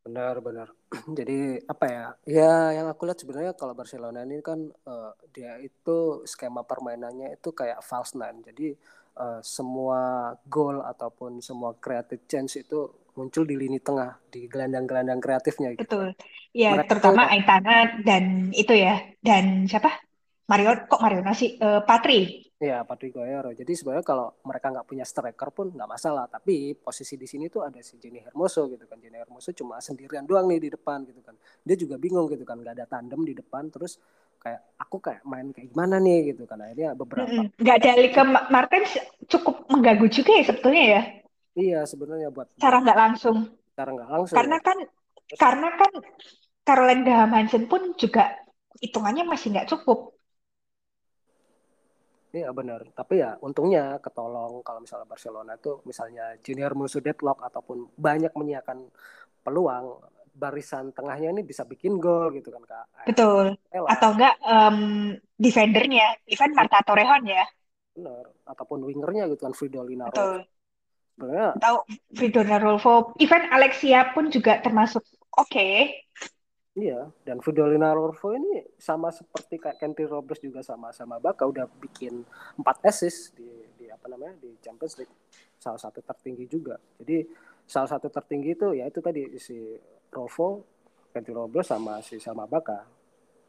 Benar, benar. Jadi apa ya? Ya yang aku lihat sebenarnya kalau Barcelona ini kan uh, dia itu skema permainannya itu kayak false nine. Jadi uh, semua goal ataupun semua creative chance itu muncul di lini tengah di gelandang-gelandang kreatifnya gitu. Betul. Ya, Mereka terutama Aitana dan itu ya dan siapa? Mario kok Mario nasi uh, Patri. Iya, Patri Guerrero. Jadi sebenarnya kalau mereka nggak punya striker pun nggak masalah. Tapi posisi di sini tuh ada si Jenny Hermoso gitu kan. Jenny Hermoso cuma sendirian doang nih di depan gitu kan. Dia juga bingung gitu kan, nggak ada tandem di depan. Terus kayak aku kayak main kayak gimana nih? Gitu kan. Akhirnya beberapa nggak ada Lika Martin cukup mengganggu juga ya sebetulnya ya? Iya sebenarnya buat cara nggak langsung. Cara nggak langsung. Karena kan Terus, karena kan Caroline Graham Hansen pun juga hitungannya masih nggak cukup. Iya benar, tapi ya untungnya ketolong kalau misalnya Barcelona itu misalnya junior musuh deadlock ataupun banyak menyiapkan peluang barisan tengahnya ini bisa bikin gol gitu kan kak. Betul. Ella. Atau enggak um, defendernya, even Marta Torrejon ya. Benar. Ataupun wingernya gitu kan Fridolina Betul. Sebenarnya. Atau Fridolina Rolfo, even Alexia pun juga termasuk oke. Okay. Iya, dan Fridolina Rolfo ini sama seperti kayak Kenty Robles juga sama-sama Baka udah bikin 4 assist di, di apa namanya di Champions League. Salah satu tertinggi juga. Jadi salah satu tertinggi itu ya itu tadi si Rovo, Kenty Robles sama si Salma Baka.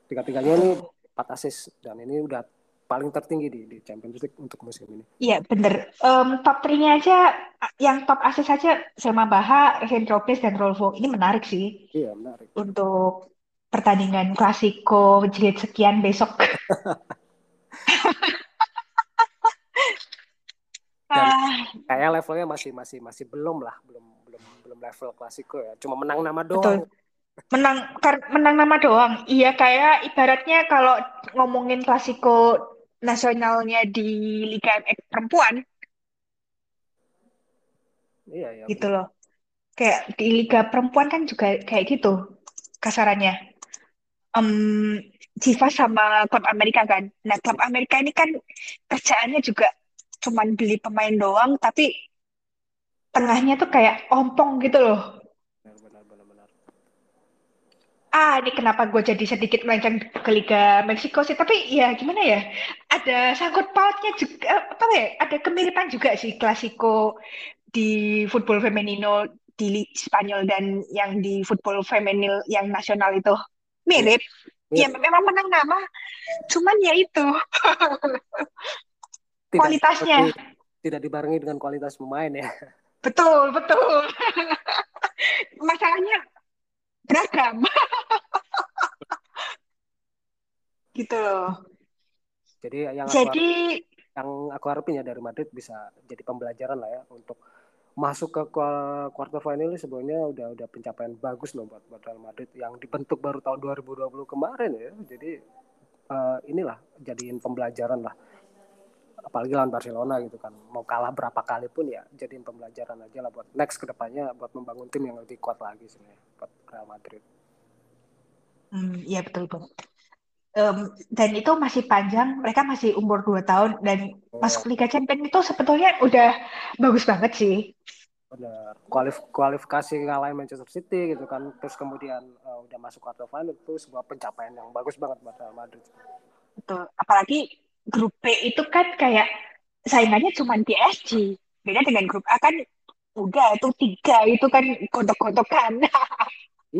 Tiga-tiganya ini 4 assist dan ini udah paling tertinggi di, di Champions League untuk musim ini. Iya bener. Um, top 3-nya aja, yang top assist saja Selma Baha, Kenty Robles, dan Rolfo. Ini menarik sih. Iya menarik. Untuk pertandingan klasiko jilid sekian besok. Dan kayak levelnya masih masih masih belum lah, belum belum level klasiko ya. Cuma menang nama doang. Betul. menang menang nama doang. Iya kayak ibaratnya kalau ngomongin klasiko nasionalnya di Liga MX perempuan. Iya iya gitu loh. Kayak di Liga perempuan kan juga kayak gitu kasarannya. Um, Jiva sama klub Amerika kan. Nah, klub Amerika ini kan kerjaannya juga cuman beli pemain doang, tapi tengahnya tuh kayak ompong gitu loh. Benar, benar, benar, benar. ah ini kenapa gue jadi sedikit melenceng ke Liga Meksiko sih? Tapi ya gimana ya? Ada sangkut pautnya juga apa ya? Ada kemiripan juga sih klasiko di football femenino di Spanyol dan yang di football femenil yang nasional itu. Mirip. Ya Mirip. memang menang nama. Cuman ya itu Tidak kualitasnya tidak dibarengi dengan kualitas pemain ya. betul betul masalahnya beragam gitu loh Jadi yang aku jadi yang aku harapin ya dari Madrid bisa jadi pembelajaran lah ya untuk masuk ke quarter final ini sebenarnya udah udah pencapaian bagus loh buat, buat Real Madrid yang dibentuk baru tahun 2020 kemarin ya. Jadi eh, inilah jadiin pembelajaran lah. Apalagi lawan Barcelona gitu kan. Mau kalah berapa kali pun ya jadiin pembelajaran aja lah buat next ke depannya buat membangun tim yang lebih kuat lagi sebenarnya buat Real Madrid. hmm, ya betul banget Em, dan itu masih panjang mereka masih umur 2 tahun dan masuk Liga Champions itu sebetulnya udah bagus banget sih Benar. Kualif kualifikasi ngalahin Manchester City gitu kan. Terus kemudian eh, udah masuk quarter final itu sebuah pencapaian yang bagus banget buat Real Madrid. betul apalagi grup B itu kan kayak saingannya cuma PSG beda dengan grup A kan udah itu tiga itu kan gontok-gontokan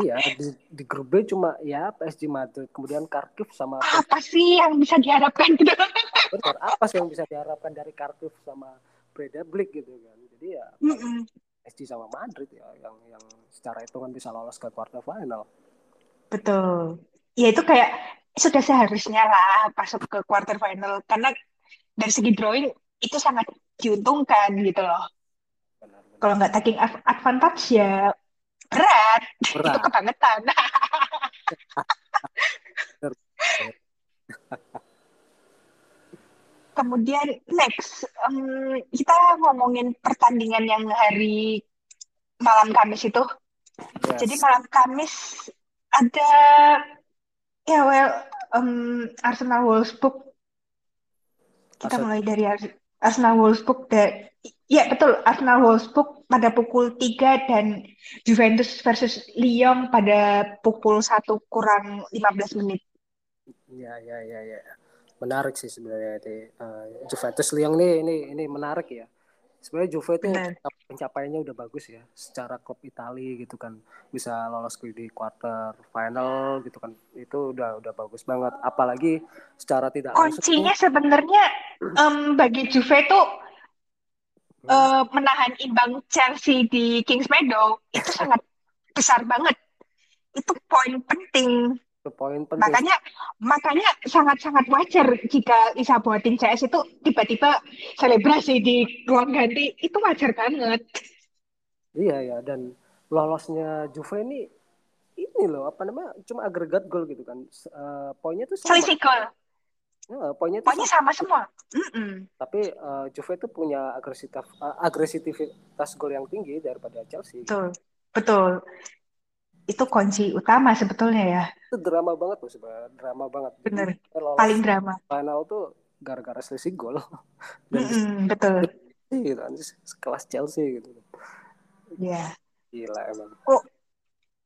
Iya, di, di grup B cuma ya PSG Madrid, kemudian Kharkiv sama apa sih yang bisa diharapkan gitu benar apa sih yang bisa diharapkan dari Kharkiv sama Breidablik gitu kan. Jadi ya Mm-mm. PSG sama Madrid ya yang yang secara hitungan bisa lolos ke quarter final. betul ya itu kayak sudah seharusnya lah masuk ke quarter final karena dari segi drawing itu sangat diuntungkan gitu loh kalau nggak taking ad- advantage ya berat itu Berat. kebangetan Benar. kemudian next em, kita ngomongin pertandingan yang hari malam Kamis itu Yes. jadi malam Kamis ada ya well em, Arsenal Wolfsburg kita Arsenal- mulai dari Ars- Arsenal Wolfsburg dan ya betul Arsenal Wolfsburg pada pukul 3 dan Juventus versus Lyon pada pukul 1 kurang 15 menit. Ya, ya, ya, ya. Menarik sih sebenarnya di eh, Juventus Lyon nih ini ini menarik ya. Sebenarnya Juve itu pencapaiannya udah bagus ya secara klub Italia gitu kan. Bisa lolos ke di quarter final gitu kan. Itu udah udah bagus banget. Apalagi secara tidak Kuncinya sebenarnya em, bagi Juve itu eh, menahan imbang Chelsea di Kings Meadow itu sangat besar banget. Itu poin penting. Itu poin penting Makanya makanya sangat-sangat wajar jika bisa buatin CS itu tiba-tiba selebrasi di ruang ganti itu wajar banget. iya ya dan lolosnya Juve ini ini loh apa namanya cuma agregat gol gitu kan eh, poinnya tuh sama Selisih gol. Ya, poinnya Pokoknya sama. sama semua. Mm-mm. tapi eh, Juve itu punya agresivitas eh, agresivitas gol yang tinggi daripada Chelsea Betul. Betul. Itu kunci utama sebetulnya ya. itu drama banget loh sebenarnya drama banget Jadi, Bener. lolos Paling drama. final tuh gara-gara selisih gol dan di Mm-mm, betul. gitu sekelas Chelsea gitu Ya. gila emang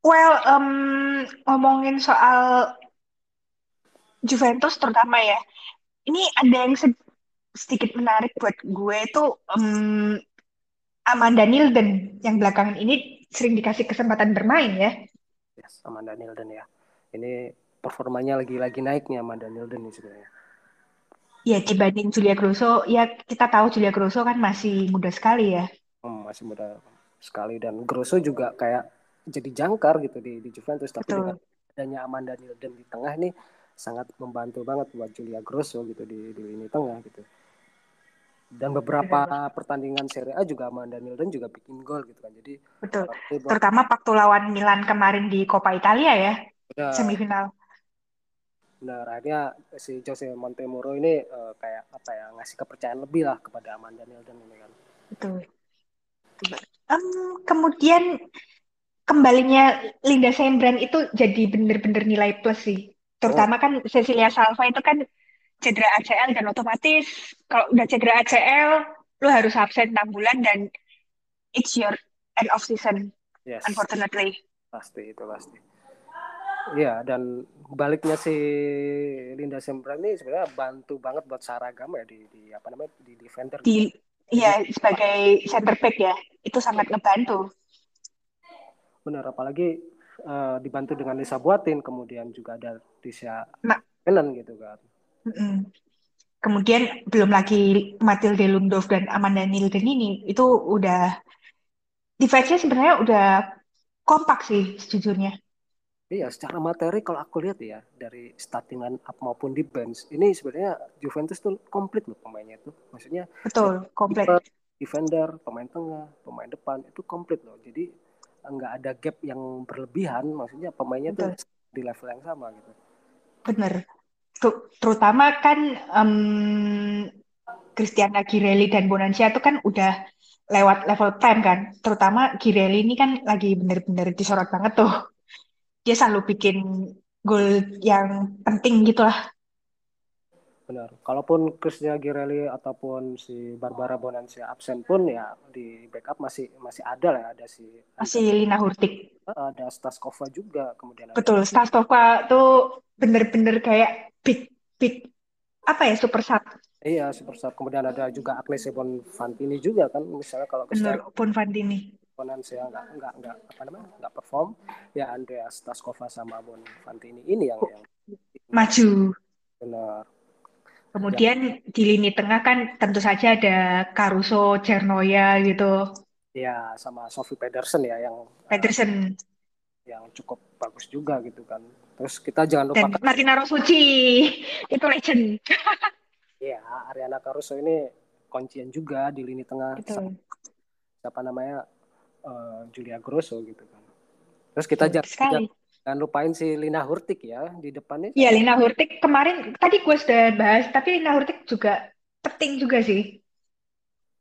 Well, em, ngomongin soal Juventus terutama ya. Ini ada yang sed- sedikit menarik buat gue itu em, Amanda Nilden yang belakangan ini sering dikasih kesempatan bermain ya. Yes, sama Daniel dan ya. Ini performanya lagi lagi naik nih sama Daniel dan nih sebenarnya. Ya dibanding Julia Grosso, ya kita tahu Julia Grosso kan masih muda sekali ya. Hmm, masih muda sekali. Dan Grosso juga kayak jadi jangkar gitu di, di Juventus. Tapi Betul. dengan adanya Amanda Nilden di tengah nih sangat membantu banget buat Julia Grosso gitu di, di lini tengah gitu dan beberapa pertandingan Serie A juga Amanda Nilden juga bikin gol gitu kan jadi Betul. buat- Terutama waktu lawan Milan kemarin di Coppa Italia ya, benar, semifinal. benar akhirnya si Jose Montemuro ini eh, kayak apa ya ngasih kepercayaan lebih lah kepada Amanda Nilden ini kan Betul. Em, kemudian kembalinya Linda Sembran itu jadi bener-bener nilai plus sih. Terutama kan Cecilia Salva itu kan cedera ACL dan otomatis kalau udah cedera ACL lu harus absen 6 bulan dan it's your end of season yes unfortunately. pasti itu pasti Iya, dan baliknya si Linda Sembra ini sebenarnya bantu banget buat Saragam ya di, di apa namanya di defender. Di ya sebagai center back ya, itu sangat ngebantu. Benar, apalagi uh, dibantu dengan Lisa Buatin, kemudian juga ada Tisha Nah, Kenan gitu kan. Mm-mm. Kemudian belum lagi Matilde Lundorf dan Amanda Nilden ini, itu udah defense-nya sebenarnya udah kompak sih sejujurnya. Iya, secara materi kalau aku lihat ya dari startingan up maupun di bench ini sebenarnya Juventus tuh komplit loh pemainnya itu. Maksudnya Betul, komplit. defender, pemain tengah, pemain depan itu komplit loh. Jadi nggak ada gap yang berlebihan. Maksudnya pemainnya Betul. tuh di level yang sama gitu. Bener. Ter- terutama kan em, Cristiana Girelli dan Bonancia itu kan udah lewat level prime kan. Terutama Girelli ini kan lagi bener-bener disorot banget tuh. Dia selalu bikin gol yang penting gitu lah. Benar. Kalaupun Christian Girelli ataupun si Barbara Bonancia absen pun ya di backup masih masih ada lah ada si Masih Lina Hurtig. ada Staskova juga kemudian ada Betul, Stastova tuh bener-bener kayak big big apa ya super sub. Iya, super sub. Kemudian ada juga Agnes Bonfantini juga kan. Misalnya kalau Cristiano Bonfantini. Bonanza nggak nggak nggak apa namanya nggak perform, ya Andrea Staskova sama Bonfantini ini yang yang Maju. benar. Kemudian di lini tengah kan tentu saja ada Caruso, Cernoya gitu, Ya sama Sophie Pedersen ya yang uh, Pedersen, yang cukup bagus juga gitu kan. Terus kita jangan dan lupakan Martina Rossucci. Itu legend. ya Ariana Caruso ini kuncian juga di lini tengah siapa namanya uh, Julia Grosso gitu kan. Terus kita jangan, jangan lupain si Lina Hurtig ya di depannya. Iya, Lina Hurtig kemarin tadi gue sudah bahas, tapi Lina Hurtig juga penting juga sih.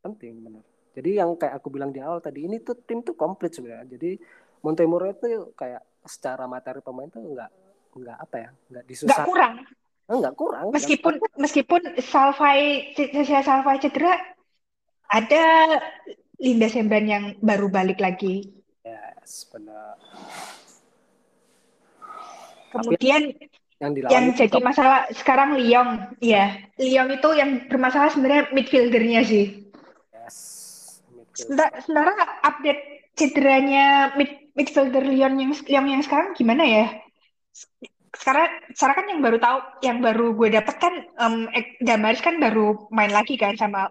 penting benar. Jadi yang kayak aku bilang di awal tadi ini tuh tim tuh komplit sebenarnya. Jadi Montemuro itu kayak secara materi pemain tuh nggak nggak apa ya nggak Nggak disusah kurang. nggak kurang nggak Meskipun meskipun Salvai Salvai cedera, ada Linda Sembran yang baru balik lagi. yes benar Kemudian yang yang jadi masalah sekarang Lyon, ya. Lyon itu yang bermasalah sebenarnya midfieldernya sih. yes midfield. Sebentar- Sementara update cederanya mid, midfielder Lyon yang yang yang sekarang gimana ya? Sekarang sekarang kan yang baru tahu, yang baru gue dapet kan Ek- Damaris kan baru main lagi kan sama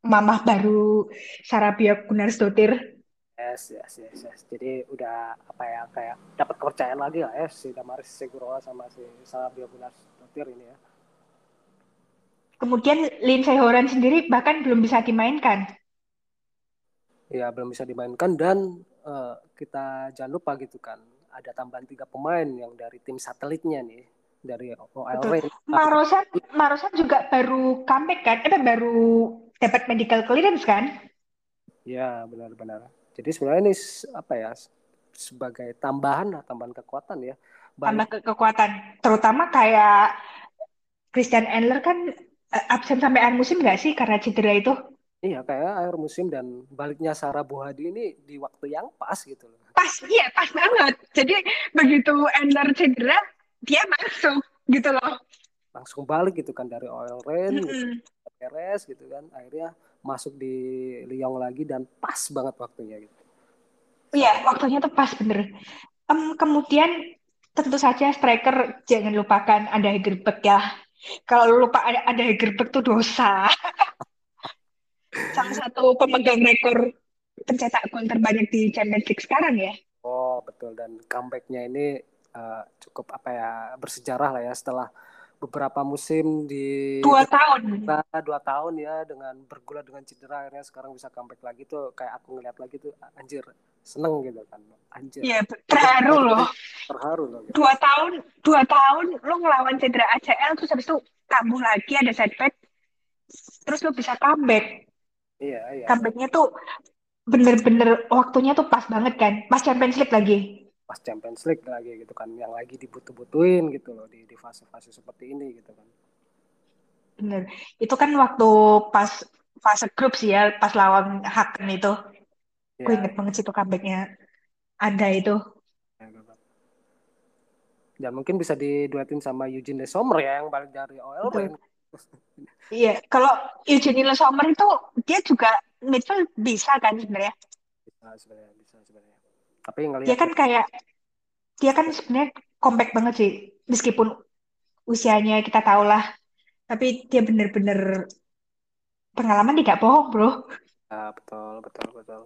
mamah baru Sarabia Gunnarsdottir. Yes yes yes yes jadi udah apa ya kayak dapat kepercayaan lagi lah ya si Damaris Segurola sama si Salabia Bunas Totir ini ya Kemudian Lindsay Horan sendiri bahkan belum bisa dimainkan. ya belum bisa dimainkan dan eh, kita jangan lupa gitu kan ada tambahan tiga pemain yang dari tim satelitnya nih dari OL Betul. Reign. Marosan, Marosan juga baru comeback kan? Eh baru dapat medical clearance kan? Ya benar-benar. Jadi sebenarnya ini apa ya sebagai tambahan lah tambahan kekuatan ya. Tambah ke kekuatan. Terutama kayak Christian Endler kan eh, absen sampai akhir musim nggak sih karena cedera itu? iya kayak akhir musim dan baliknya Sarah Buhadi ini di waktu yang pas gitu loh. Pas, iya pas banget. Jadi begitu Endler cedera, dia masuk gitu loh. Langsung balik gitu kan dari OL Reign gitu, Mm-mm. beres gitu kan. Akhirnya masuk di Lyon lagi dan pas banget waktunya gitu. Iya, waktunya tuh pas bener. Em, kemudian tentu saja striker jangan lupakan ada Hegerberg ya. Kalau lu lupa ada, ada Hegerberg tuh dosa. Salah satu pemegang rekor pencetak gol terbanyak di Champions League sekarang ya. Oh betul dan comebacknya ini eh, cukup apa ya bersejarah lah ya setelah beberapa musim di Dua tahun. Dua tahun ya dengan bergulat dengan cedera akhirnya sekarang bisa comeback lagi tuh kayak aku ngeliat lagi tuh anjir seneng gitu kan anjir Iya, terharu loh. terharu loh gitu. Dua tahun, dua tahun lu ngelawan cedera ACL terus habis itu kambuh lagi ada setback. Terus lu bisa comeback. iya iya Comebacknya tuh bener-bener waktunya tuh pas banget kan. Pas Champions League lagi. Pas Champions League lagi gitu kan yang lagi dibutuh-butuhin gitu loh di di fase-fase seperti ini gitu kan Bener. Itu kan waktu pas fase grup sih ya, pas lawan Haken itu. Gue ya, inget banget sih tuh comebacknya ada itu. ya, dan mungkin bisa diduetin sama Eugene Sommer ya yang balik dari OL. Iya, kalau Eugene Sommer itu dia juga midfield bisa kan sebenarnya. Bisa sebenarnya, bisa sebenarnya. Tapi ngelihat dia kan kayak dia kan sebenarnya compact banget sih. Meskipun usianya kita tahu lah tapi dia bener-bener pengalaman tidak bohong bro. Ya, betul betul betul.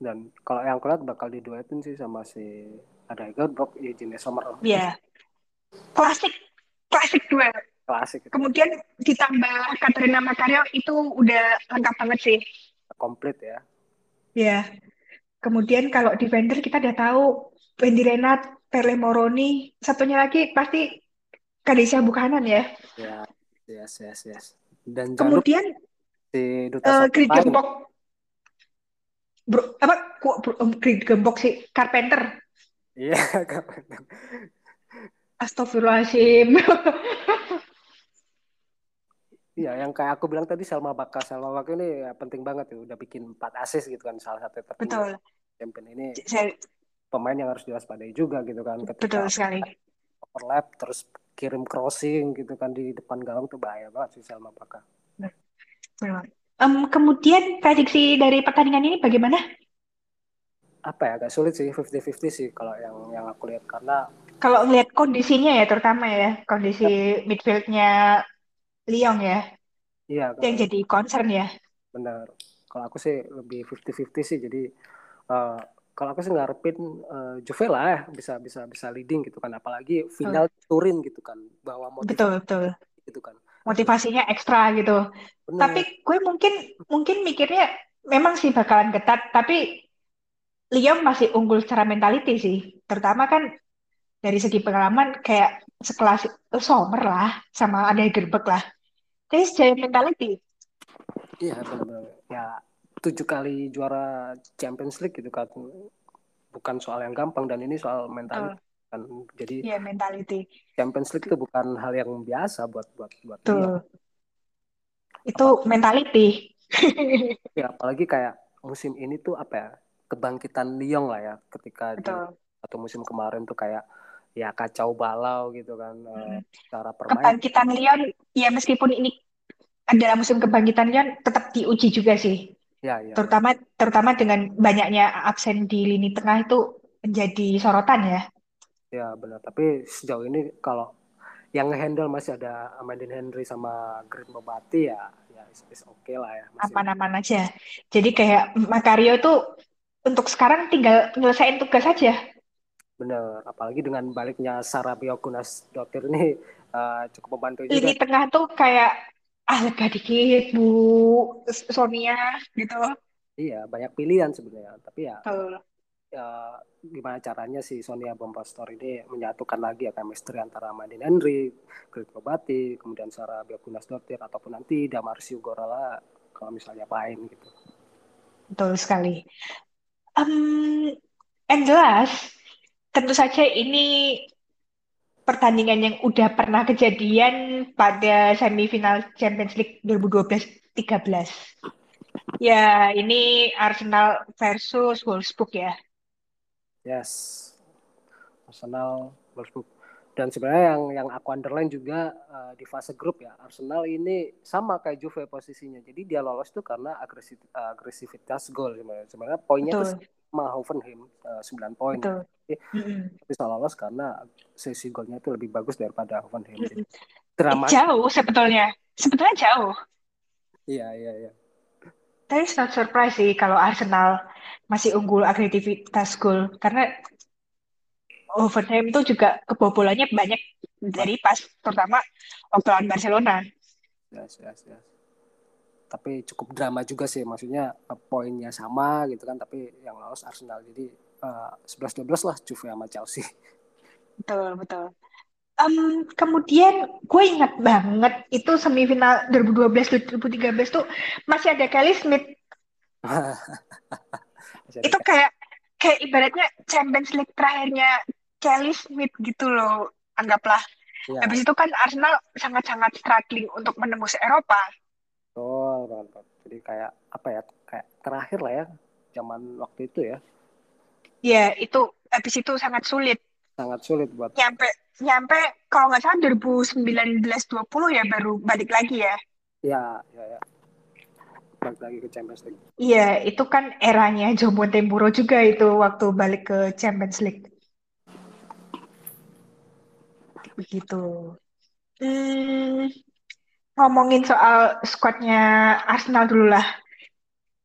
Dan kalau yang kulihat bakal diduetin sih sama si ada Brock Eugene Sommer iya. Yeah. klasik klasik dua klasik. Itu. kemudian ditambah Katrina Makario itu udah lengkap banget sih. Komplit ya. Ya yeah. Kemudian kalau defender kita udah tahu Wendy Renat Pele Moroni satunya lagi pasti Kadesha Bukanan ya. Ya yes yes yes. Dan kemudian si duta uh, Grid Gembok. Bro apa bro, um, Grid Gembok si Carpenter. Iya yeah, Carpenter. Astagfirullahaladzim Iya, yang kayak aku bilang tadi Selma Bakar, Selma Bakar ini ya penting banget ya, udah bikin 4 assist gitu kan salah satu. Betul. Champion ini Saya... pemain yang harus diwaspadai juga gitu kan. Ketika Betul sekali. Overlap terus kirim crossing gitu kan di depan gawang tuh bahaya banget sih Selma Bakar. Um, kemudian prediksi dari pertandingan ini bagaimana? Apa ya agak sulit sih 50-50 sih kalau yang yang aku lihat karena kalau lihat kondisinya ya terutama ya kondisi ya. midfieldnya Lyon ya. Iya. Yang jadi concern ya. Benar. Kalau aku sih lebih 50-50 sih jadi uh, kalau aku sih ngarepin uh, Juve lah ya bisa bisa bisa leading gitu kan apalagi final oh. Turin gitu kan bahwa motivasi betul betul gitu kan motivasinya ekstra gitu Bener. tapi gue mungkin mungkin mikirnya memang sih bakalan ketat tapi Lyon masih unggul secara mentality sih terutama kan dari segi pengalaman kayak sekelas Sommer lah sama ada Gerbek lah jadi secara mentality. Iya benar-benar. Ya tujuh kali juara Champions League gitu kan. Bukan soal yang gampang dan ini soal mentality oh. kan. Jadi yeah, mentality. Champions League itu bukan hal yang biasa buat buat buat Tuh. dia itu mentality. Ya apalagi kayak musim ini tuh apa ya? Kebangkitan Lyon lah ya ketika Betul. di atau musim kemarin tuh kayak ya kacau balau gitu kan hmm. cara permainan kebangkitan Lyon ya meskipun ini adalah musim kebangkitan Lyon tetap diuji juga sih. Ya, ya, terutama terutama dengan banyaknya absen di lini tengah itu menjadi sorotan ya. Ya benar. Tapi sejauh ini kalau yang handle masih ada Amandine Henry sama Green Bobati ya ya is, is oke okay lah ya aman-aman aja. Jadi kayak Makario tuh untuk sekarang tinggal nyelesain tugas saja Bener, apalagi dengan baliknya Sarah Biokunas Dotir ini uh, cukup membantu juga. Lini tengah tuh kayak ah lega dikit Bu Sonia gitu. Iya, banyak pilihan sebenarnya, tapi ya, oh. ya gimana caranya si Sonia Bombastor ini menyatukan lagi ya chemistry antara Madin Henry, Grit Kobati, kemudian Sarah Biokunas Dotir ataupun nanti Damarsiu Gorala kalau misalnya main gitu. Betul sekali. Um, and last, tentu saja ini pertandingan yang udah pernah kejadian pada semifinal Champions League 2012-13. Ya, ini Arsenal versus Wolfsburg ya. Yes. Arsenal Wolfsburg. Dan sebenarnya yang yang aku underline juga uh, di fase grup ya, Arsenal ini sama kayak Juve posisinya. Jadi dia lolos tuh karena agresif, uh, agresivitas gol sebenarnya. Sebenarnya poinnya Betul. tuh sama Hoffenheim uh, 9 poin. Mm-hmm. bisa lolos karena sesi golnya itu lebih bagus daripada Hoffenheim. Mm-hmm. Drama. Jauh sebetulnya, sebetulnya jauh. Iya iya iya. Tapi not surprise sih kalau Arsenal masih unggul agresivitas gol karena Hoffenheim itu juga kebobolannya banyak dari pas terutama waktu lawan Barcelona. Yes, yes, yes. Tapi cukup drama juga sih, maksudnya poinnya sama gitu kan, tapi yang lolos Arsenal jadi uh, 11-12 lah Juve sama Chelsea. Betul, betul. Um, kemudian gue ingat banget itu semifinal 2012-2013 tuh masih ada Kelly Smith. itu kayak kayak ibaratnya Champions League terakhirnya Kelly Smith gitu loh, anggaplah. Ya. Habis itu kan Arsenal sangat-sangat struggling untuk menembus Eropa. Oh, mantap. Jadi kayak apa ya? Kayak terakhir lah ya zaman waktu itu ya ya itu habis itu sangat sulit sangat sulit buat Nyampe nyampe kalau nggak salah 2019-20 ya baru balik lagi ya. ya ya ya balik lagi ke Champions League. Iya, itu kan eranya Jombo Tempuro juga itu waktu balik ke Champions League. Begitu. Hmm, ngomongin soal skuadnya Arsenal dulu lah.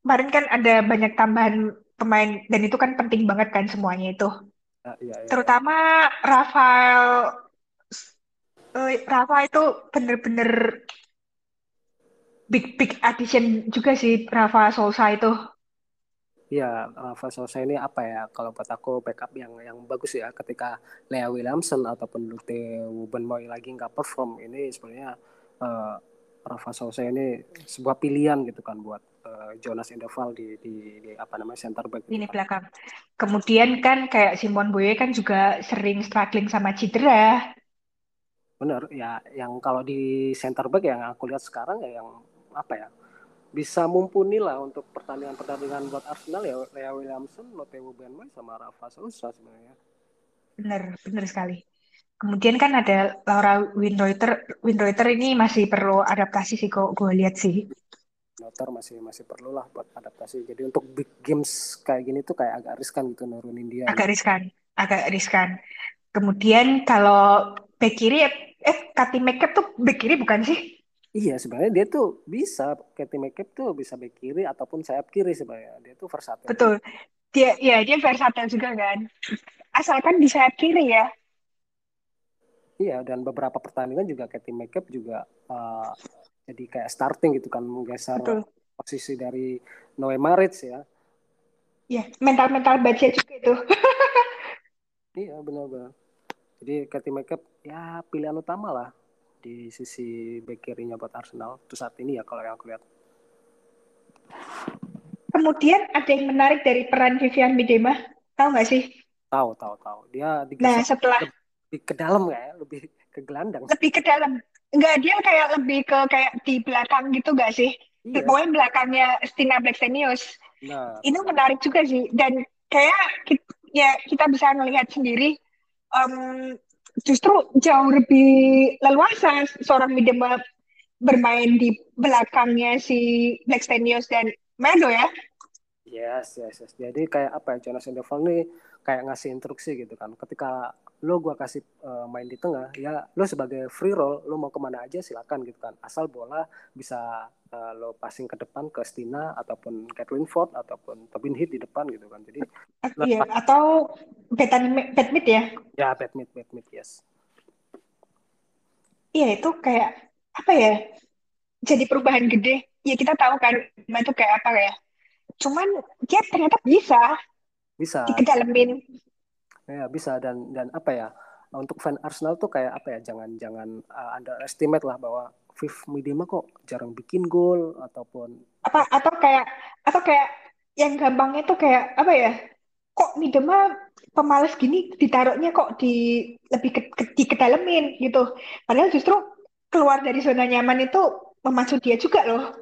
Kemarin kan ada banyak tambahan pemain dan itu kan penting banget kan semuanya itu. Ya, ya, ya. Terutama Rafael eh, Rafa itu bener-bener big big addition juga sih Rafa Sousa itu. Iya, Rafa Sosa ini apa ya? Kalau buat aku backup yang yang bagus ya. Ketika Lea Williamson ataupun Lute Wubenmoy lagi nggak perform, ini sebenarnya uh, Rafa Sosa ini sebuah pilihan gitu kan buat uh, Jonas Inderval di, di di apa namanya center back. Gitu Ini kan. belakang. Kemudian kan kayak Simon Boye kan juga sering struggling sama cedera. Bener ya. Yang kalau di center back yang aku lihat sekarang ya yang apa ya? Bisa mumpuni lah untuk pertandingan-pertandingan buat Arsenal ya Lea Williamson, Lotte Wubenmoy sama Rafa Sousa sebenarnya. Bener, bener sekali. Kemudian kan ada Laura Winreuter. Winreuter ini masih perlu adaptasi sih kok gue lihat sih. Noter masih masih perlu lah buat adaptasi. Jadi untuk big games kayak gini tuh kayak agak riskan gitu nurunin dia. Agak riskan, agak riskan. Kemudian kalau back kiri, eh Kati Makeup tuh back kiri bukan sih? Iya sebenarnya dia tuh bisa Katie McCabe tuh bisa back kiri ataupun sayap kiri sebenarnya dia tuh versatile. Betul. Dia ya dia versatile juga kan. Asalkan di sayap kiri ya. Iya dan beberapa pertandingan juga Katie McCabe juga uh, jadi kayak starting gitu kan menggeser Betul. posisi dari Noe Maritz ya. Ya mental-mental baca juga itu. iya benar-benar. Jadi Katie McCabe ya pilihan utama lah di sisi back kirinya buat Arsenal itu saat ini ya kalau yang aku lihat. Kemudian ada yang menarik dari peran Vivian Miedema, tahu nggak sih? Tahu, tahu, tahu. Dia Nah setelah lebih ke dalam ya, lebih ke gelandang. lebih ke dalam, nggak dia kayak lebih ke kayak di belakang gitu nggak sih? Iya. Pokoknya belakangnya Stina Blackstenius. Nah, Itu menarik juga sih. Dan kayak kita, ya kita bisa melihat sendiri em, justru jauh lebih leluasa seorang Miedema bermain di belakangnya si Blackstenius dan Medo ya. yes, yes, yes. Jadi kayak apa ya, Jonas Endeval nih kayak ngasih instruksi gitu kan. Ketika lo gua kasih uh, main di tengah, ya lo sebagai free roll, lo mau ke mana aja silakan gitu kan. Asal bola bisa uh, lo passing ke depan ke Stina ataupun Kathleen Ford ataupun Tobin Heath di depan gitu kan. Jadi Iya, atau Betan Batmit ya. ya bad mid, bad mid, yes. Iya, itu kayak apa ya? Jadi perubahan gede. Ya kita tahu kan itu kayak apa ya. Cuman dia ternyata bisa Bisa. dikedalemin. Ya bisa dan dan apa ya untuk fan Arsenal tuh kayak apa ya jangan jangan uh, underestimate lah bahwa Viv Miedema kok jarang bikin gol ataupun Apa atau kayak atau kayak yang gampangnya tuh kayak apa ya? Kok Midema pemalas gini ditaruhnya kok di lebih ke, ke, dikedalemin gitu. Padahal justru keluar dari zona nyaman itu memacu dia juga loh.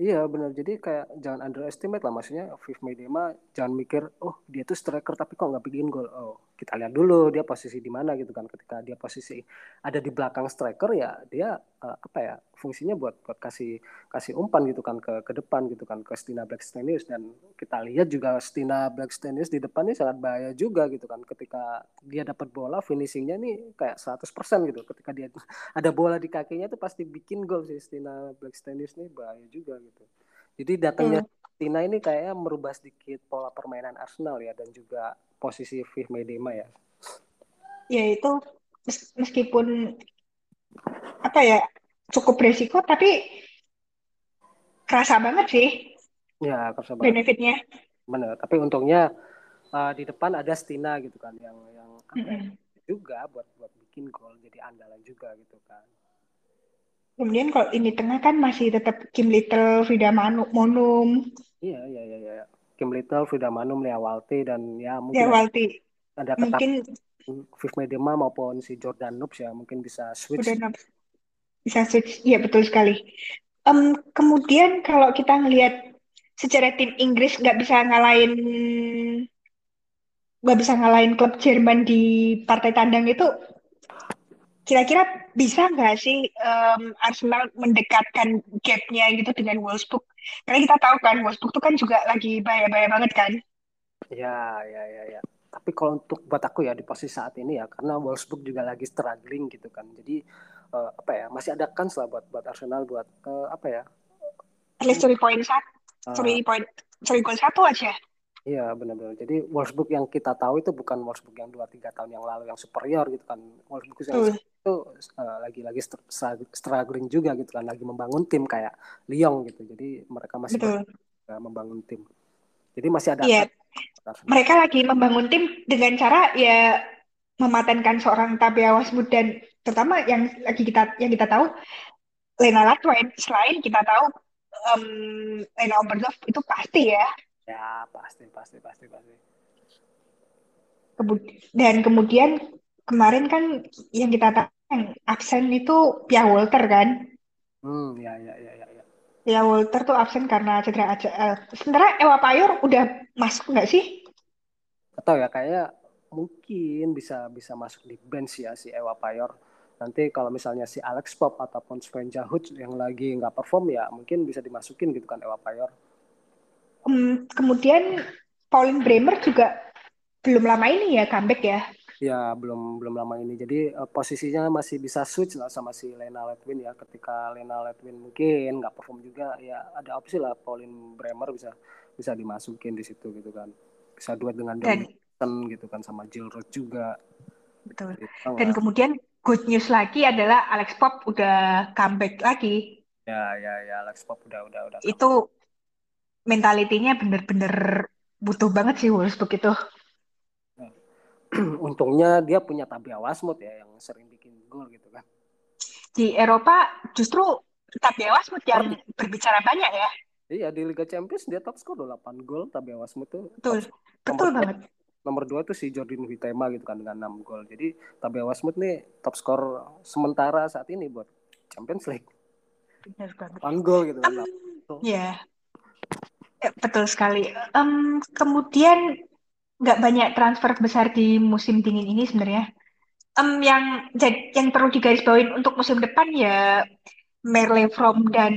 Iya benar. Jadi kayak jangan underestimate lah maksudnya Viv Miedema jangan mikir oh dia tuh striker tapi kok nggak bikin gol? Oh kita lihat dulu dia posisi di mana gitu kan ketika dia posisi ada di belakang striker ya dia uh, apa ya fungsinya buat buat kasih kasih umpan gitu kan ke ke depan gitu kan ke Stina Blackstenius dan kita lihat juga Stina Blackstenius di depan ini sangat bahaya juga gitu kan ketika dia dapat bola finishingnya nih kayak 100% gitu ketika dia ada bola di kakinya tuh pasti bikin gol sih Stina Blackstenius nih bahaya juga gitu. Jadi datangnya Hmm. Tina ini kayaknya merubah sedikit pola permainan Arsenal ya dan juga posisi Viv Miedema ya. Ya itu mes- meskipun apa ya cukup beresiko tapi kerasa banget sih Ya, kerasa banget. benefitnya. Bener. Tapi untungnya uh, di depan ada Stina gitu kan yang yang ya, Mm-mm. juga buat buat bikin gol jadi andalan juga gitu kan. Kemudian kalau ini tengah kan masih tetap Kim Little, Frida Manu, Monum, Iya, iya, iya, iya. Kim Little, Frida Manum, Lea Walti dan ya mungkin Walti. ada ketak Mungkin Viv Miedema maupun si Jordan Noobs ya mungkin bisa switch udah nap- bisa switch. Iya betul sekali. Em, kemudian kalau kita ngelihat secara tim Inggris nggak bisa ngalahin nggak bisa ngalahin klub Jerman di partai tandang itu kira-kira bisa nggak sih um, Arsenal mendekatkan gapnya gitu dengan Wolfsburg? Karena kita tahu kan Wolfsburg itu kan juga lagi bahaya-bahaya banget kan. Ya, ya, ya, ya. Tapi kalau untuk buat aku ya di posisi saat ini ya, karena Wolfsburg juga lagi struggling gitu kan. Jadi uh, apa ya, masih ada kans lah buat buat Arsenal buat uh, apa ya? At least three point satu, three point, three point satu aja. Iya benar-benar. Jadi Wolfsburg yang kita tahu itu bukan Wolfsburg yang dua tiga tahun yang lalu yang superior gitu kan. Wolfsburg yang itu uh, lagi-lagi struggling juga gitu kan, lagi membangun tim kayak Lyon gitu. Jadi mereka masih membangun tim. Jadi masih ada. Iya. Mereka lagi membangun tim dengan cara ya mematenkan seorang Tabea Wasmud dan terutama yang lagi kita yang kita tahu Lena Latwain selain kita tahu um, Lena Oberdorf itu pasti ya Ya pasti pasti pasti pasti. Dan kemudian kemarin kan yang kita tahu yang absen itu Pia Walter kan? Hmm ya ya ya ya. ya. Pia Walter tuh absen karena cedera aja. Uh, sementara Ewa Payor udah masuk nggak sih? Atau ya kayak mungkin bisa bisa masuk di bench ya si Ewa Payor. Nanti kalau misalnya si Alex Pop ataupun Sven Jahut yang lagi nggak perform ya mungkin bisa dimasukin gitu kan Ewa Payor um, kemudian Pauline Bremer juga belum lama ini ya comeback ya? Ya belum belum lama ini. Jadi uh, posisinya masih bisa switch lah sama si Lena Letwin ya. Ketika Lena Letwin mungkin nggak perform juga, ya ada opsi lah Pauline Bremer bisa bisa dimasukin di situ gitu kan. Bisa duet dengan Dan, gitu kan sama Jill Roth juga. Betul. Jadi, Dan kemudian good news lagi adalah Alex Pop udah comeback lagi. Ya ya ya Alex Pop udah udah udah. Itu mentalitinya bener-bener butuh banget sih Wolfsburg itu. Untungnya dia punya Tabia Wasmut ya yang sering bikin gol gitu kan. Di Eropa justru Tabia Wasmut yang berbicara banyak ya. Iya di Liga Champions dia top skor 8 gol Tabia Wasmut tuh. Betul. Betul nomor banget. Nomor dua tuh si Jordan Huitema gitu kan dengan 6 gol. Jadi Tabia Wasmut nih top skor sementara saat ini buat Champions League. Benar banget. 8 gol gitu kan. Um, ya, Ya, betul sekali. Um, kemudian nggak banyak transfer besar di musim dingin ini sebenarnya. Um, yang yang perlu digarisbawahi untuk musim depan ya Merle From dan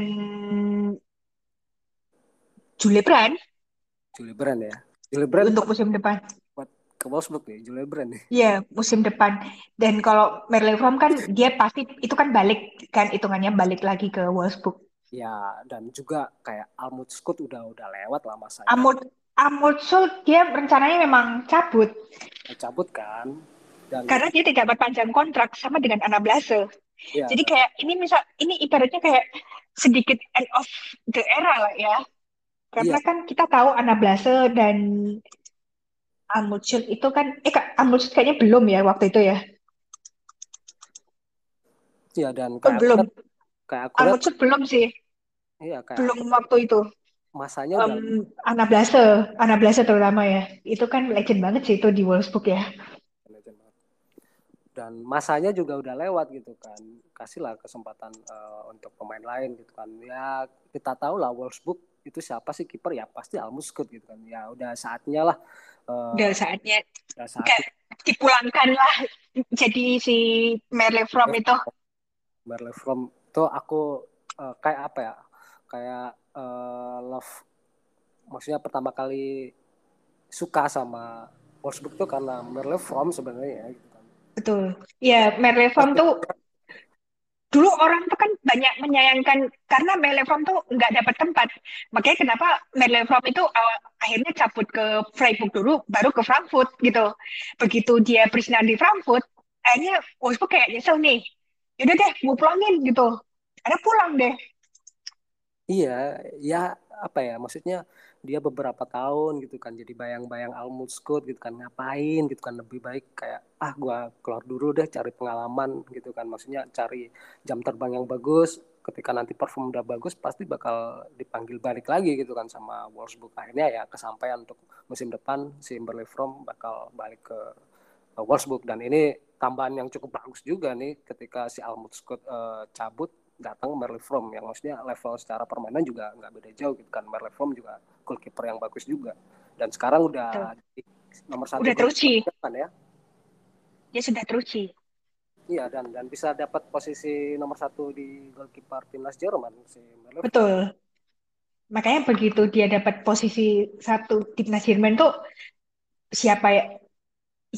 Julie Brand. Julie Brand ya. Julie Brand untuk musim depan. Buat ke Wolfsburg ya, Julie Brand ya. Iya, musim depan. Dan kalau Merle From kan dia pasti itu kan balik kan hitungannya balik lagi ke Wolfsburg ya dan juga kayak Almut Skut udah udah lewat lah masa Almut Almut Skut dia rencananya memang cabut. Ya, cabut kan. Dan karena dia tidak berpanjang kontrak sama dengan Ana Blase ya, jadi kayak ini misal ini ibaratnya kayak sedikit end of the era lah ya. Karena ya. kan kita tahu Ana Blase dan Almut Skut itu kan eh Almut Skut kayaknya belum ya waktu itu ya? Iya dan kayak oh, belum. kayak aku belum sih Iya, kayak belum waktu itu. Masanya um, udah Ana Blase, Ana Blase terutama ya. Itu kan legend banget sih itu di Wolfsburg ya. Legend banget. Dan masanya juga udah lewat gitu kan. Kasihlah kesempatan uh, untuk pemain lain gitu kan. Ya kita tahu lah Wolfsburg itu siapa sih kiper ya pasti Almuskut gitu kan. Ya udah saatnya lah. Uh, udah saatnya. Udah saatnya. Dipulangkan lah jadi si Merle From itu. Merle From itu aku uh, kayak apa ya kayak uh, love maksudnya pertama kali suka sama Wolfsburg tuh karena Merle From sebenarnya gitu kan. Betul. Ya, Merle From tuh dulu orang tuh kan banyak menyayangkan karena Merle From tuh nggak dapat tempat. Makanya kenapa Merle From itu awal, akhirnya cabut ke Freiburg dulu, baru ke Frankfurt gitu. Begitu dia bersinar di Frankfurt, akhirnya Wolfsburg kayak nyesel nih. Yaudah deh, gue pulangin gitu. Ada pulang deh. Iya, ya apa ya maksudnya dia beberapa tahun gitu kan jadi bayang-bayang Almut Scott gitu kan ngapain gitu kan lebih baik kayak ah gua keluar dulu deh cari pengalaman gitu kan. Maksudnya cari jam terbang yang bagus ketika nanti perform udah bagus pasti bakal dipanggil balik lagi gitu kan sama Wolfsburg. Akhirnya ya kesampaian untuk musim depan si Berley From bakal balik ke Wolfsburg. Dan ini tambahan yang cukup bagus juga nih ketika si Almut Scott uh, cabut datang Merle From yang maksudnya level secara permainan juga nggak beda jauh gitu kan Merle From juga goalkeeper yang bagus juga dan sekarang udah di nomor satu Udah teruji. kan ya Dia sudah teruji. iya dan dan bisa dapat posisi nomor satu di goalkeeper timnas Jerman si Merlef. Betul. Makanya begitu dia dapat posisi satu timnas Jerman tuh siapa ya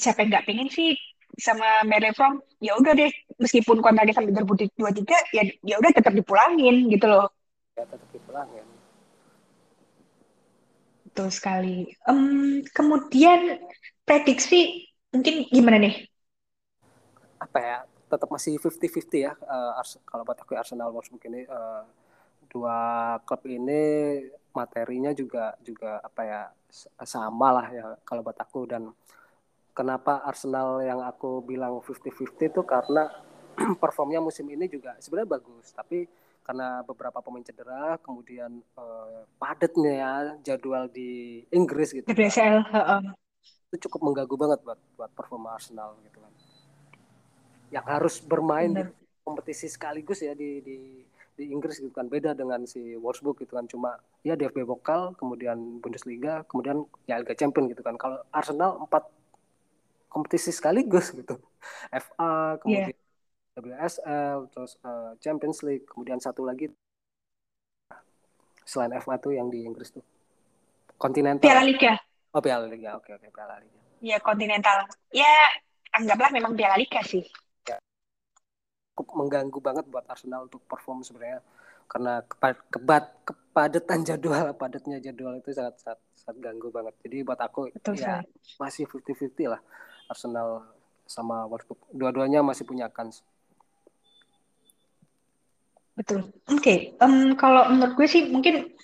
siapa yang nggak pengen sih sama Merlefrom ya udah deh. Meskipun kontraknya sampai 2023 ya ya udah tetap dipulangin gitu loh. Ya tetap dipulangin. Betul sekali. Em, kemudian prediksi mungkin gimana nih? Apa ya? Tetap masih 50-50 ya Ars- kalau buat aku Arsenal Wolfsburg ini eh, dua klub ini materinya juga juga apa ya sama lah ya kalau buat aku. Dan kenapa Arsenal yang aku bilang 50-50 itu karena performnya musim ini juga sebenarnya bagus. Tapi karena beberapa pemain cedera kemudian eh, padatnya ya jadwal di Inggris gitu kan, heeh. itu cukup mengganggu banget buat buat performa Arsenal gitu kan. Yang harus bermain di Bener. kompetisi sekaligus ya di di di Inggris gitu kan. Beda dengan si Wolfsburg gitu kan. Cuma ya DFB Pokal kemudian Bundesliga kemudian ya Liga Champions gitu kan. Kalau Arsenal empat kompetisi sekaligus gitu. FA kemudian WSL terus eh, Champions League kemudian satu lagi. Selain FA tuh yang di Inggris tuh. Continental. Piala Liga. Oh Piala Liga. Oke oke Piala Liga. Ya kontinental ya anggaplah memang Piala Liga sih. Cukup mengganggu banget buat Arsenal untuk perform sebenarnya. Karena kebat kepadatan jadwal padatnya jadwal itu sangat sangat, sangat ganggu banget. Jadi buat aku betul ya sekali. masih 50-50 lah Arsenal sama Wolfsburg. Dua-duanya masih punya kans. Betul. Oke em, kalau menurut gue sih mungkin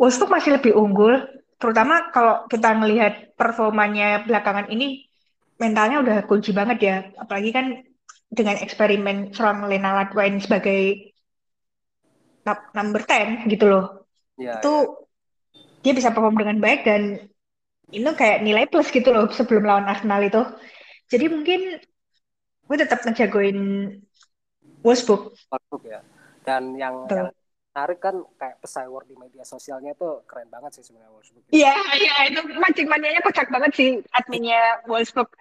Wolfsburg masih lebih unggul terutama kalau kita ngelihat performanya belakangan ini mentalnya udah kunci banget ya. Apalagi kan dengan eksperimen seorang Lena Latwain sebagai num- number 10 gitu loh. Ya itu ya. dia bisa perform dengan baik dan itu kayak nilai plus gitu loh sebelum lawan Arsenal itu jadi mungkin gue tetap ngejagoin Wolfsburg Wolfsburg ya dan yang Betul. yang menarik kan kayak pesaing di media sosialnya tuh keren banget sih sebenarnya Wolfsburg Iya, iya itu mancing manianya kocak banget sih adminnya Wolfsburg.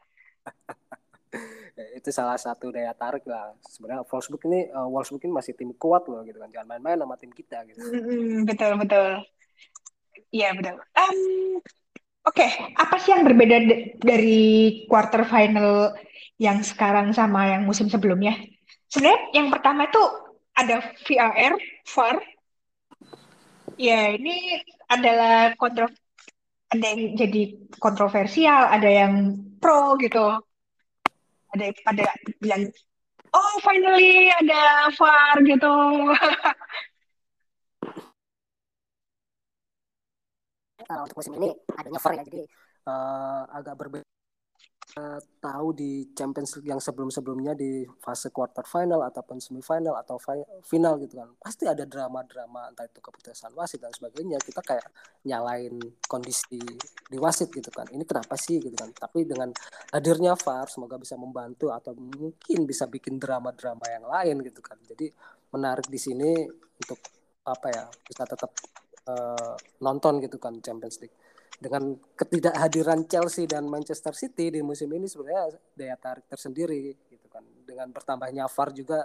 Ya, itu salah satu daya tarik lah sebenarnya Wolfsburg ini eh, Wolfsburg ini masih tim kuat loh gitu kan jangan main-main sama tim kita gitu Mm-mm, betul betul. Iya betul. Em, Oke, apa sih yang berbeda dari quarter final yang sekarang sama yang musim sebelumnya? Sebenarnya yang pertama itu ada VAR, VAR. Ya ini adalah kontro ada yang jadi kontroversial, ada yang pro gitu. Ada yang pada bilang, oh finally ada VAR gitu. Nah, untuk musim ini adanya VAR ya. Jadi eh, agak berbeda. Eh, tahu di Champions League yang sebelum-sebelumnya di fase quarter final ataupun semifinal atau fi- final gitu kan. Pasti ada drama-drama entah itu keputusan wasit dan sebagainya. Kita kayak nyalain kondisi di wasit gitu kan. Ini kenapa sih gitu kan? Tapi dengan hadirnya VAR semoga bisa membantu atau mungkin bisa bikin drama-drama yang lain gitu kan. Jadi menarik di sini untuk apa ya bisa tetap eh, nonton gitu kan Champions League. Dengan ketidakhadiran Chelsea dan Manchester City di musim ini sebenarnya daya tarik tersendiri gitu kan. Dengan bertambahnya VAR juga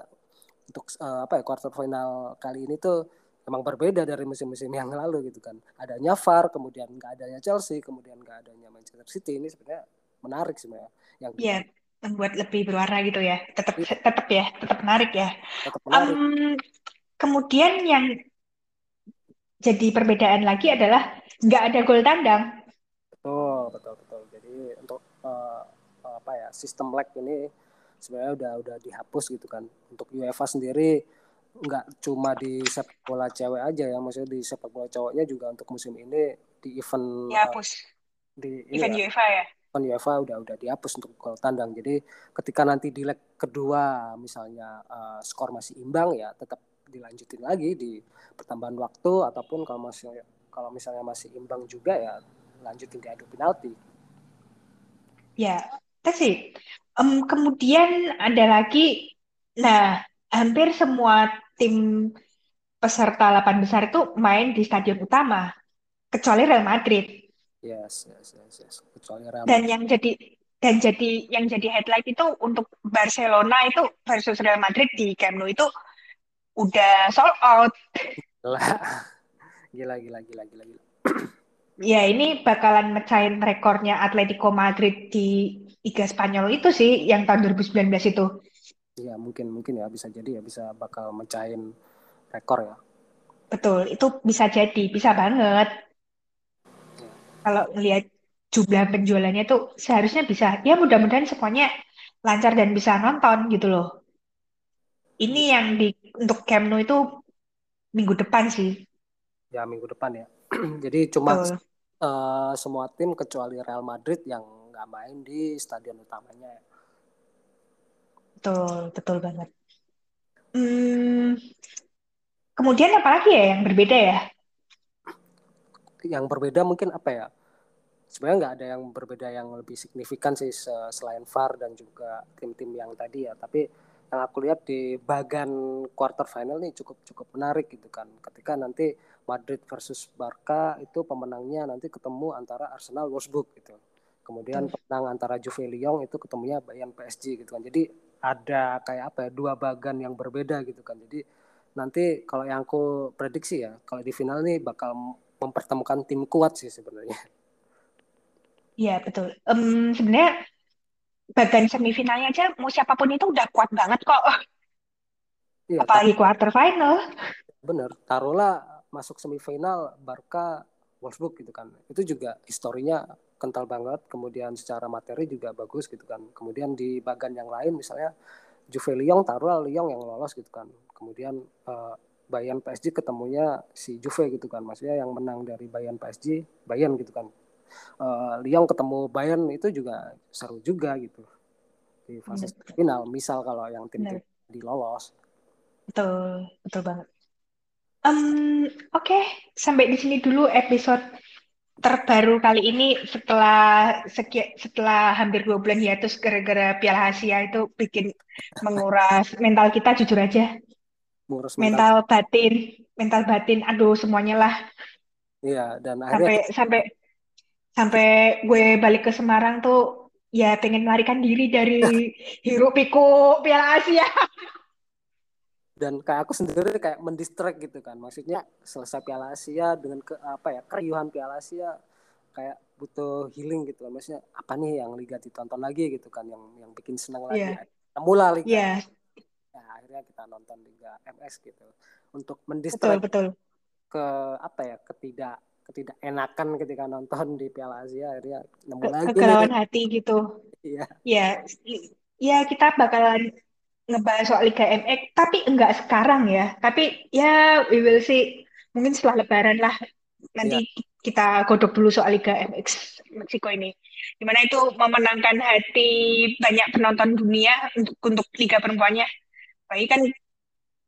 untuk eh, apa ya quarter final kali ini tuh emang berbeda dari musim-musim yang lalu gitu kan. Adanya VAR kemudian nggak adanya Chelsea kemudian nggak adanya Manchester City ini sebenarnya menarik sebenarnya yang Ya, membuat lebih berwarna gitu ya. Tetap tetap ya, tetap menarik ya. tetap menarik. Em, kemudian yang jadi perbedaan lagi adalah nggak ada gol tandang. betul betul betul jadi untuk eh, apa ya sistem lag ini sebenarnya udah udah dihapus gitu kan untuk UEFA sendiri nggak cuma di sepak bola cewek aja ya maksudnya di sepak bola cowoknya juga untuk musim ini di event eh, Dihapus. di ini Event ya, UEFA ya. event UEFA udah udah dihapus untuk gol tandang jadi ketika nanti di leg kedua misalnya eh, skor masih imbang ya tetap dilanjutin lagi di pertambahan waktu ataupun kalau masih kalau misalnya masih imbang juga ya lanjutin di adu penalti Ya, that's it. Em, kemudian ada lagi, nah hampir semua tim peserta 8 besar itu main di stadion utama, kecuali Real Madrid. Yes, yes, yes, yes. Kecuali Real Dan Madrid. yang jadi dan jadi yang jadi headlight itu untuk Barcelona itu versus Real Madrid di Camp Nou itu udah sold out. Gila. Gila, gila, gila, gila, gila. Ya ini bakalan mecahin rekornya Atletico Madrid di Liga Spanyol itu sih yang tahun 2019 itu. Iya, mungkin mungkin ya bisa jadi ya bisa bakal mecahin rekor ya. Betul, itu bisa jadi, bisa banget. Kalau melihat jumlah penjualannya itu seharusnya bisa. Ya mudah-mudahan semuanya lancar dan bisa nonton gitu loh. Ini yang di untuk Camp Nou itu minggu depan sih. Ya minggu depan ya. jadi cuma Betul, eh, semua tim kecuali Real Madrid yang nggak main di stadion utamanya ya. betul, betul banget. Hmm, kemudian apa lagi ya yang berbeda ya? Yang berbeda mungkin apa ya? Sebenarnya nggak ada yang berbeda yang lebih signifikan sih se- selain VAR dan juga tim-tim yang tadi ya. Tapi yang aku lihat di bagan quarter final nih cukup cukup menarik gitu kan. Ketika nanti Madrid versus Barca itu pemenangnya nanti ketemu antara Arsenal Wolfsburg gitu. Kemudian pemenang antara Juve Lyon itu ketemunya Bayern PSG gitu kan. Jadi ada kayak apa ya dua bagan yang berbeda gitu kan. Jadi nanti kalau yang aku prediksi ya kalau di final nih bakal mempertemukan tim kuat sih sebenarnya. Iya, betul. Em, sebenarnya bagian semifinalnya aja mau siapa pun itu udah kuat banget kok. Iya, Apalagi quarter final. bener. Taruhlah masuk semifinal Barca Wolfsburg gitu kan. Itu juga historinya kental banget. Kemudian secara materi juga bagus gitu kan. Kemudian di bagan yang lain misalnya Juve Lyon taruhlah Lyon yang lolos gitu kan. Kemudian eh, Bayern PSG ketemunya si Juve gitu kan. Maksudnya yang menang dari Bayern PSG Bayern gitu kan. Eh, Lyon ketemu Bayern itu juga seru juga gitu di fase Bener, final. Misal kalau yang tim-tim bener. di lolos. Betul, betul banget. Em, oke, Sampai di sini dulu episode terbaru kali ini setelah sekian, setelah hampir dua bulan hiatus gara-gara Piala Asia itu bikin menguras mental kita jujur aja. Mental. Mental batin, mental batin, aduh semuanya lah. Iya, dan akhirnya Sampai kita, sampai sampai gue balik ke Semarang tuh ya pengen melarikan diri dari hiruk pikuk Piala Asia. dan kayak aku sendiri kayak mendistract gitu kan. Maksudnya selesai Piala Asia dengan ke apa ya keriuhan Piala Asia kayak butuh healing gitu kan. Maksudnya apa nih yang liga ditonton lagi gitu kan yang yang bikin senang lagi. Iya, Temulah liga. iya, Ya, akhirnya kita nonton liga MS gitu. Untuk betul mendistract betul. ke apa ya ketidak ketidakenakan ketika nonton di Piala Asia akhirnya nemu Ke lagi kegalauan hati gitu. Iya. Ya, ya kita bakalan ngebahas soal Liga MX, tapi enggak sekarang ya. Tapi ya we will see. Mungkin setelah Lebaran lah. Iya. Nanti kita godok dulu soal Liga MX Meksiko ini. Di mana itu memenangkan hati banyak penonton dunia untuk untuk Liga perempuannya. Apalagi kan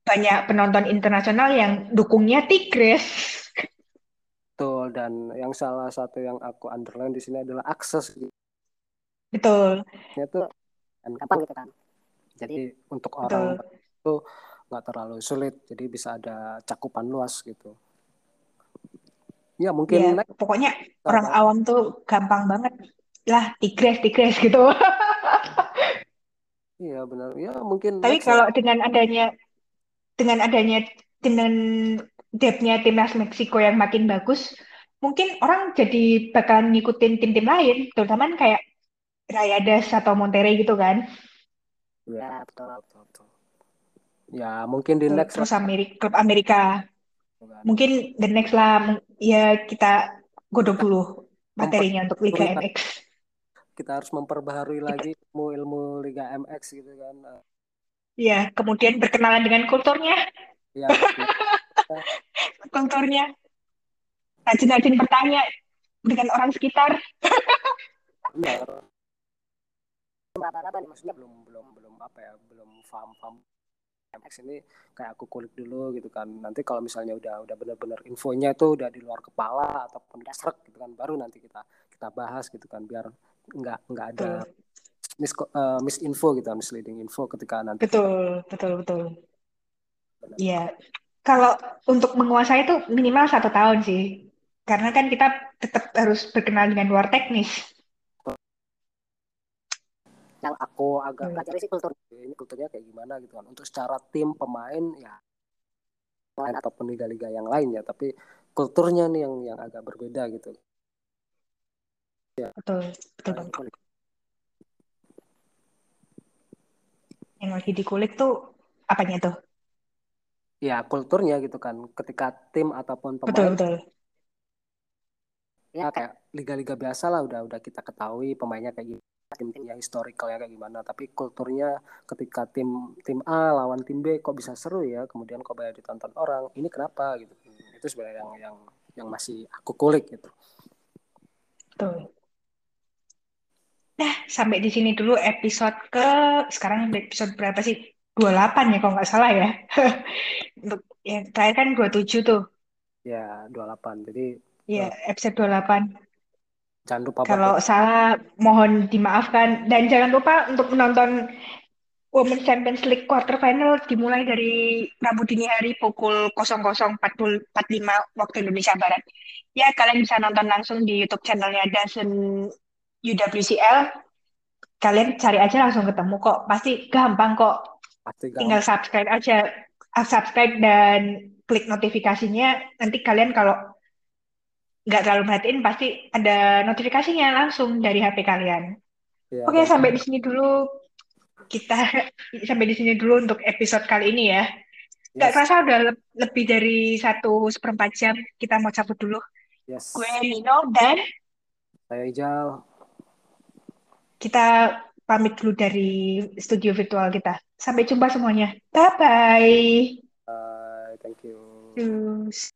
banyak penonton internasional yang dukungnya Tigres. Betul dan yang salah satu yang aku underline di sini adalah akses gitu. Betul, itu dan kapan gitu kan. Jadi untuk orang itu nggak terlalu sulit, jadi bisa ada cakupan luas gitu. Ya mungkin Ya, next pokoknya orang awam tuh gampang banget. Lah, Tigres, Tigres gitu. Iya benar. Ya mungkin Tapi kalau dengan adanya dengan adanya dengan depthnya timnas Meksiko yang makin bagus, mungkin orang jadi bakalan ngikutin tim-tim lain, terutama kayak Rayadas atau Monterrey gitu kan. Ya betul betul. betul. Ya mungkin di next Terus Amerika, klub Amerika. Mungkin the next lah, ya kita godok dulu materinya untuk Liga MX. kita harus memperbaharui Kita, lagi ilmu-ilmu Liga MX gitu kan. Eh, ya, kemudian berkenalan dengan kulturnya, Ya betul. Kulturnya, rajin-rajin bertanya dengan orang sekitar. Benar. Rata-rata maksudnya belum belum belum apa ya belum paham paham MX ini kayak aku kulik dulu gitu kan. Nanti kalau misalnya udah udah benar-benar infonya itu udah di luar kepala ataupun dasar gitu kan baru nanti kita kita bahas gitu kan biar nggak nggak ada mis eh, misinfo gitu misleading info ketika nanti kita betul, betul, betul. Iya, kalau untuk menguasai itu minimal satu tahun sih. Karena kan kita tetap harus berkenal dengan luar teknis. Yang aku agak hmm. pelajari sih kultur ini kulturnya kayak gimana gitu kan. Untuk secara tim pemain ya lain ataupun liga-liga yang lain ya, tapi kulturnya nih yang yang agak berbeda gitu. Ya. Betul, betul. Yang lagi dikulik tuh apanya tuh? Ya kulturnya gitu kan. Ketika tim ataupun pemain betul, betul. ya kayak liga-liga biasa lah udah udah kita ketahui pemainnya kayak gimana tim-tim yang historikalnya kayak gimana. Tapi kulturnya ketika tim tim A lawan tim B kok bisa seru ya kemudian kok banyak ditonton orang ini kenapa gitu. Itu sebenarnya yang yang yang masih aku kulik gitu. Tuh nah sampai di sini dulu episode ke sekarang episode berapa sih 28 ya kalau nggak salah ya untuk yang terakhir kan 27 tuh ya 28 jadi ya episode 28 Jangan lupa Kalau ya. salah mohon dimaafkan dan jangan lupa untuk menonton Women's Champions League quarter final dimulai dari Rabu dini hari pukul 00.45 waktu Indonesia Barat. Ya, kalian bisa nonton langsung di YouTube channelnya Dazen UWCL. Kalian cari aja langsung ketemu kok. Pasti gampang kok. Pasti gampang. Tinggal subscribe aja. Subscribe dan klik notifikasinya. Nanti kalian kalau nggak terlalu perhatiin pasti ada notifikasinya langsung dari HP kalian. Ya, Oke, sampai di sini dulu kita sampai di sini dulu untuk episode kali ini ya. Nggak yes. kerasa udah le lebih dari satu seperempat jam kita mau cabut dulu. Yes. Gue Nino dan saya Ijal. Kita pamit dulu dari studio virtual kita. Sampai jumpa semuanya. Bye bye. Bye, thank you. Cheers.